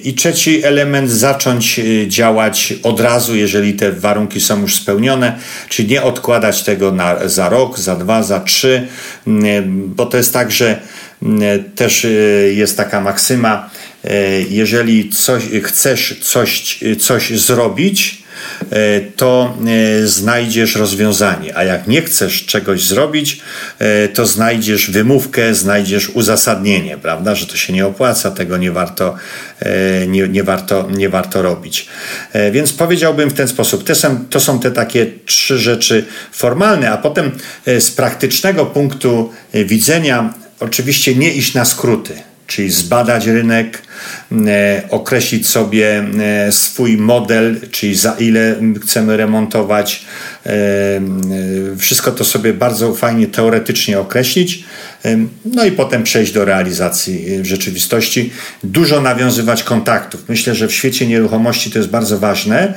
I trzeci element, zacząć e, działać od razu, jeżeli te warunki są już spełnione, czyli nie odkładać tego na, za rok, za dwa, za trzy, bo to jest tak, że też e, jest taka maksyma, jeżeli coś, chcesz coś, coś zrobić, to e, znajdziesz rozwiązanie. A jak nie chcesz czegoś zrobić, e, to znajdziesz wymówkę, znajdziesz uzasadnienie, prawda, że to się nie opłaca, tego nie warto, nie, nie warto, nie warto robić. Więc powiedziałbym w ten sposób, to są, to są te takie trzy rzeczy formalne, a potem z praktycznego punktu widzenia oczywiście nie iść na skróty czyli zbadać rynek, e, określić sobie e, swój model, czyli za ile chcemy remontować. E, wszystko to sobie bardzo fajnie teoretycznie określić, no i potem przejść do realizacji w rzeczywistości. Dużo nawiązywać kontaktów. Myślę, że w świecie nieruchomości to jest bardzo ważne,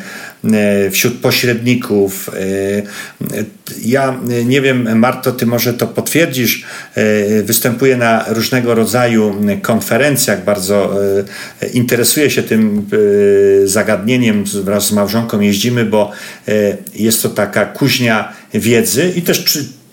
wśród pośredników. E, ja nie wiem, Marto, ty może to potwierdzisz. E, występuję na różnego rodzaju konferencjach, bardzo interesuję się tym zagadnieniem. Wraz z małżonką jeździmy, bo jest to taka kuźnia wiedzy i też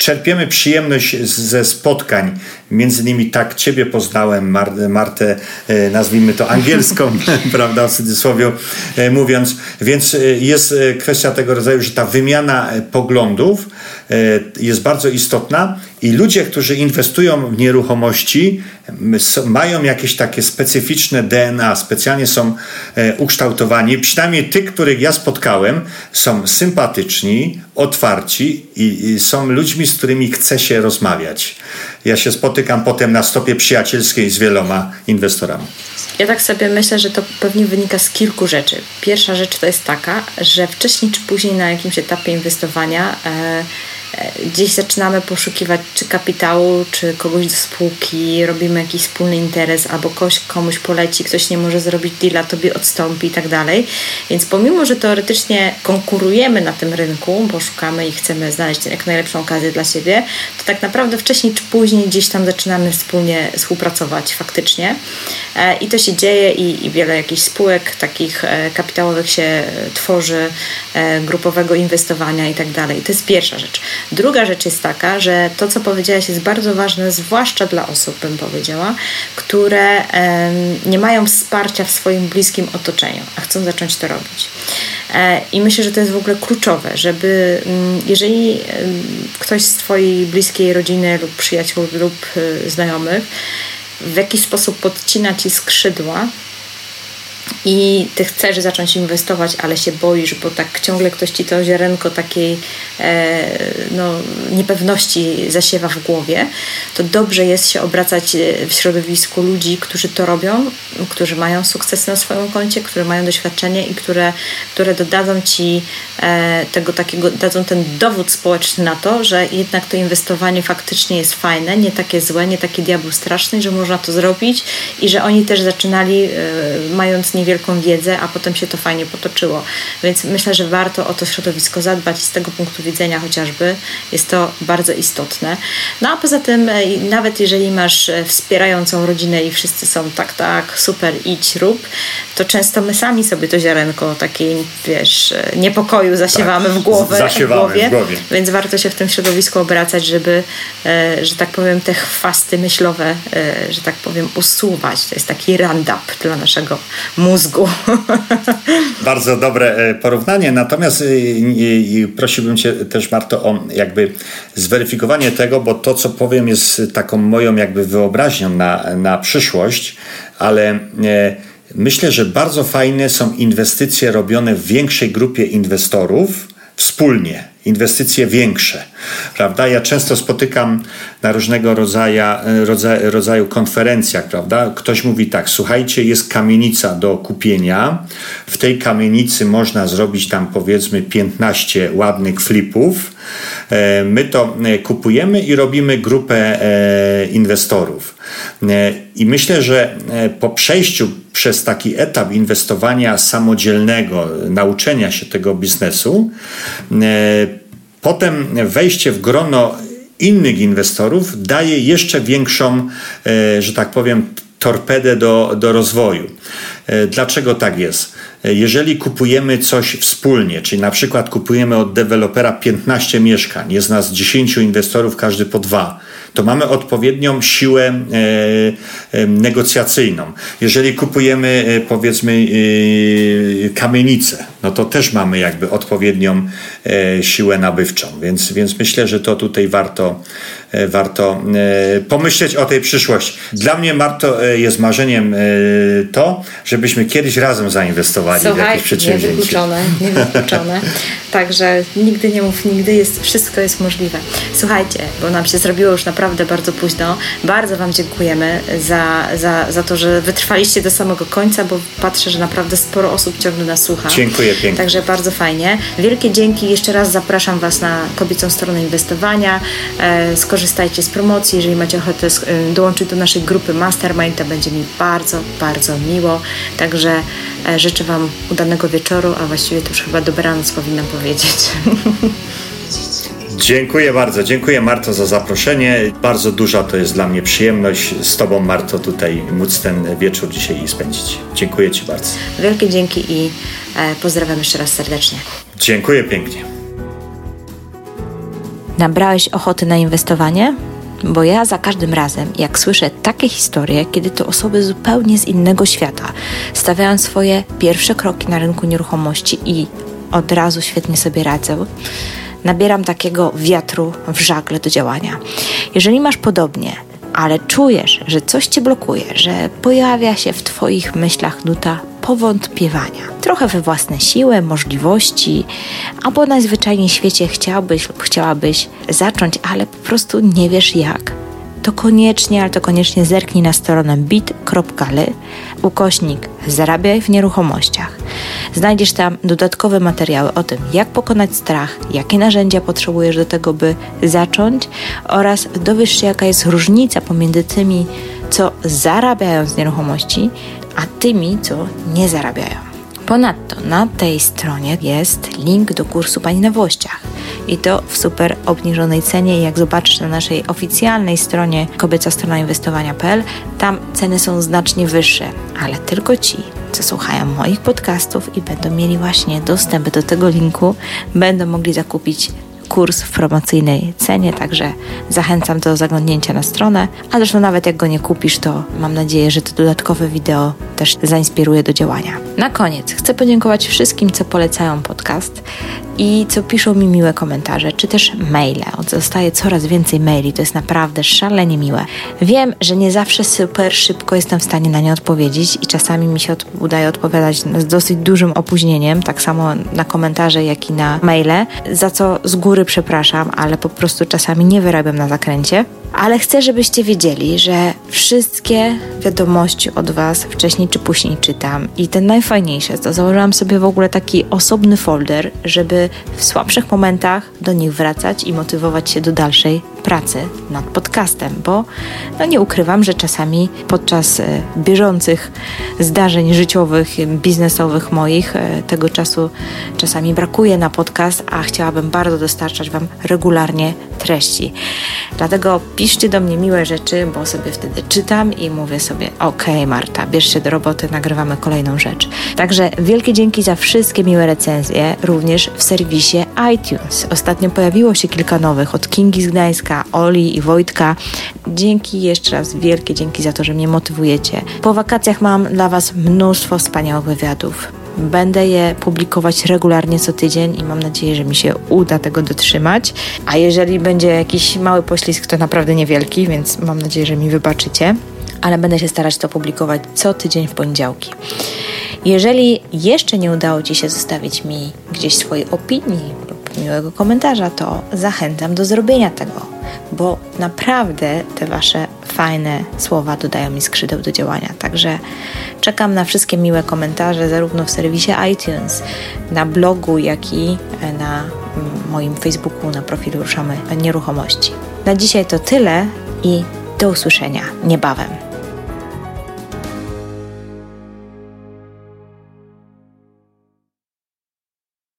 czerpiemy przyjemność ze spotkań. Między innymi tak Ciebie poznałem, Mar Martę, e, nazwijmy to angielską, prawda, w cudzysłowie e, mówiąc. Więc e, jest kwestia tego rodzaju, że ta wymiana poglądów jest bardzo istotna i ludzie, którzy inwestują w nieruchomości, mają jakieś takie specyficzne DNA, specjalnie są ukształtowani. Przynajmniej tych, których ja spotkałem, są sympatyczni, otwarci i są ludźmi, z którymi chce się rozmawiać. Ja się spotykam potem na stopie przyjacielskiej z wieloma inwestorami. Ja tak sobie myślę, że to pewnie wynika z kilku rzeczy. Pierwsza rzecz to jest taka, że wcześniej czy później na jakimś etapie inwestowania e, gdzieś zaczynamy poszukiwać czy kapitału, czy kogoś do spółki, robimy jakiś wspólny interes, albo ktoś komuś poleci, ktoś nie może zrobić deala, tobie odstąpi i tak dalej. Więc pomimo, że teoretycznie konkurujemy na tym rynku, bo szukamy i chcemy znaleźć jak najlepszą okazję dla siebie, to tak naprawdę wcześniej czy później gdzieś tam zaczynamy wspólnie współpracować faktycznie. E, I to się dzieje i, i wiele jakichś spółek takich e, kapitałowych się tworzy, e, grupowego inwestowania i tak dalej. To jest pierwsza rzecz. Druga rzecz jest taka, że to, co powiedziałaś, jest bardzo ważne, zwłaszcza dla osób, bym powiedziała, które nie mają wsparcia w swoim bliskim otoczeniu, a chcą zacząć to robić. E, I myślę, że to jest w ogóle kluczowe, żeby mm, jeżeli ktoś z Twojej bliskiej rodziny lub przyjaciół lub y, znajomych w jakiś sposób podcina Ci skrzydła, i ty chcesz zacząć inwestować, ale się boisz, bo tak ciągle ktoś ci to ziarenko takiej e, no, niepewności zasiewa w głowie, to dobrze jest się obracać e, w środowisku ludzi, którzy to robią, którzy mają sukces na swoim koncie, które mają doświadczenie i które, które dodadzą ci e, tego takiego, dadzą ten dowód społeczny na to, że jednak to inwestowanie faktycznie jest fajne, nie takie złe, nie taki diabeł straszny, że można to zrobić i że oni też zaczynali e, mając niewiele wielką wiedzę, a potem się to fajnie potoczyło. Więc myślę, że warto o to środowisko zadbać z tego punktu widzenia chociażby jest to bardzo istotne. No a poza tym, e, nawet jeżeli masz e, wspierającą rodzinę i wszyscy są tak, tak, super, idź, rób, to często my sami sobie to ziarenko takiej, wiesz, e, niepokoju zasiewamy tak, w, głowę, zasiewamy w głowie, w głowie. Więc warto się w tym środowisku obracać, żeby, że tak powiem, te chwasty myślowe, że tak powiem, usuwać. To jest taki roundup dla naszego mózgu. Bardzo dobre e, porównanie, natomiast e, prosiłbym Cię też Marto o jakby zweryfikowanie tego, bo to co powiem jest taką moją jakby wyobraźnią na, na przyszłość, ale e, myślę, że bardzo fajne są inwestycje robione w większej grupie inwestorów wspólnie inwestycje większe. Prawda? Ja często spotykam na różnego rodzaju, rodzaju, rodzaju konferencjach, prawda? Ktoś mówi tak, słuchajcie, jest kamienica do kupienia. W tej kamienicy można zrobić tam powiedzmy 15 ładnych flipów. E, my to e, kupujemy i robimy grupę e, inwestorów. I myślę, że po przejściu przez taki etap inwestowania samodzielnego, nauczenia się tego biznesu, Potem wejście w grono innych inwestorów daje jeszcze większą, e, że tak powiem, torpedę do, do rozwoju. E, dlaczego tak jest? E, jeżeli kupujemy coś wspólnie, czyli na przykład kupujemy od dewelopera 15 mieszkań, jest nas 10 inwestorów, każdy po dwa, to mamy odpowiednią siłę negocjacyjną. Jeżeli kupujemy powiedzmy kamienicę, no to też mamy jakby odpowiednią e, siłę nabywczą. Więc, więc myślę, że to tutaj warto, e, warto e, pomyśleć o tej przyszłości. Dla mnie, Marto, jest marzeniem to, żebyśmy kiedyś razem zainwestowali Słuchaj, w jakieś przedsięwzięcie. Niewykluczone, niewykluczone. Także nigdy nie mów nigdy, jest, wszystko jest możliwe. Słuchajcie, bo nam się zrobiło już naprawdę bardzo późno. Bardzo Wam dziękujemy za, za, za to, że wytrwaliście do samego końca, bo patrzę, że naprawdę sporo osób ciągle nas słucha. Dziękuję pięknie. Także bardzo fajnie. Wielkie dzięki. Jeszcze raz zapraszam Was na kobiecą stronę inwestowania. E, skorzystajcie z promocji. Jeżeli macie ochotę e, dołączyć do naszej grupy Mastermind, to będzie mi bardzo, bardzo miło. Także e, życzę Wam udanego wieczoru, a właściwie to już chyba dobranoc powinnam powiedzieć. Dziękuję bardzo. Dziękuję Marto za zaproszenie. Bardzo duża to jest dla mnie przyjemność z Tobą, Marto, tutaj móc ten wieczór dzisiaj spędzić. Dziękuję Ci bardzo. Wielkie dzięki i e, pozdrawiam jeszcze raz serdecznie. Dziękuję pięknie. Nabrałeś ochoty na inwestowanie? Bo ja za każdym razem, jak słyszę takie historie, kiedy to osoby zupełnie z innego świata stawiają swoje pierwsze kroki na rynku nieruchomości i od razu świetnie sobie radzą, nabieram takiego wiatru w żagle do działania. Jeżeli masz podobnie, ale czujesz, że coś cię blokuje, że pojawia się w Twoich myślach nuta powątpiewania, trochę we własne siły, możliwości, albo najzwyczajniej w świecie chciałbyś lub chciałabyś zacząć, ale po prostu nie wiesz jak, to koniecznie, ale to koniecznie zerknij na stronę bit.ly ukośnik zarabiaj w nieruchomościach. Znajdziesz tam dodatkowe materiały o tym, jak pokonać strach, jakie narzędzia potrzebujesz do tego, by zacząć oraz dowiesz się, jaka jest różnica pomiędzy tymi, co zarabiają z nieruchomości, a tymi, co nie zarabiają. Ponadto na tej stronie jest link do kursu Pani na Włościach i to w super obniżonej cenie. Jak zobaczysz na naszej oficjalnej stronie kobieca strona inwestowania.pl, tam ceny są znacznie wyższe, ale tylko ci, co słuchają moich podcastów i będą mieli właśnie dostęp do tego linku, będą mogli zakupić kurs w promocyjnej cenie, także zachęcam do zaglądnięcia na stronę. A zresztą nawet jak go nie kupisz, to mam nadzieję, że to dodatkowe wideo też zainspiruje do działania. Na koniec chcę podziękować wszystkim, co polecają podcast i co piszą mi miłe komentarze, czy też maile. Dostaję coraz więcej maili, to jest naprawdę szalenie miłe. Wiem, że nie zawsze super szybko jestem w stanie na nie odpowiedzieć i czasami mi się udaje odpowiadać z dosyć dużym opóźnieniem, tak samo na komentarze, jak i na maile, za co z góry przepraszam, ale po prostu czasami nie wyrabiam na zakręcie. Ale chcę, żebyście wiedzieli, że wszystkie wiadomości od Was wcześniej czy później czytam. I ten najfajniejsze, to założyłam sobie w ogóle taki osobny folder, żeby w słabszych momentach do nich wracać i motywować się do dalszej pracy nad podcastem, bo no nie ukrywam, że czasami podczas e, bieżących zdarzeń życiowych, biznesowych moich e, tego czasu czasami brakuje na podcast, a chciałabym bardzo dostarczać Wam regularnie treści. Dlatego piszcie do mnie miłe rzeczy, bo sobie wtedy czytam i mówię sobie: OK, Marta, bierz się do roboty, nagrywamy kolejną rzecz. Także wielkie dzięki za wszystkie miłe recenzje, również w serwisie iTunes. Ostatnio pojawiło się kilka nowych od Kingi z Gdańska, Oli i Wojtka. Dzięki jeszcze raz, wielkie dzięki za to, że mnie motywujecie. Po wakacjach mam dla Was mnóstwo wspaniałych wywiadów. Będę je publikować regularnie co tydzień i mam nadzieję, że mi się uda tego dotrzymać. A jeżeli będzie jakiś mały poślizg, to naprawdę niewielki, więc mam nadzieję, że mi wybaczycie. Ale będę się starać to publikować co tydzień w poniedziałki. Jeżeli jeszcze nie udało Ci się zostawić mi gdzieś swojej opinii miłego komentarza, to zachęcam do zrobienia tego, bo naprawdę te Wasze fajne słowa dodają mi skrzydeł do działania. Także czekam na wszystkie miłe komentarze, zarówno w serwisie iTunes, na blogu, jak i na moim Facebooku, na profilu Ruszamy Nieruchomości. Na dzisiaj to tyle i do usłyszenia niebawem.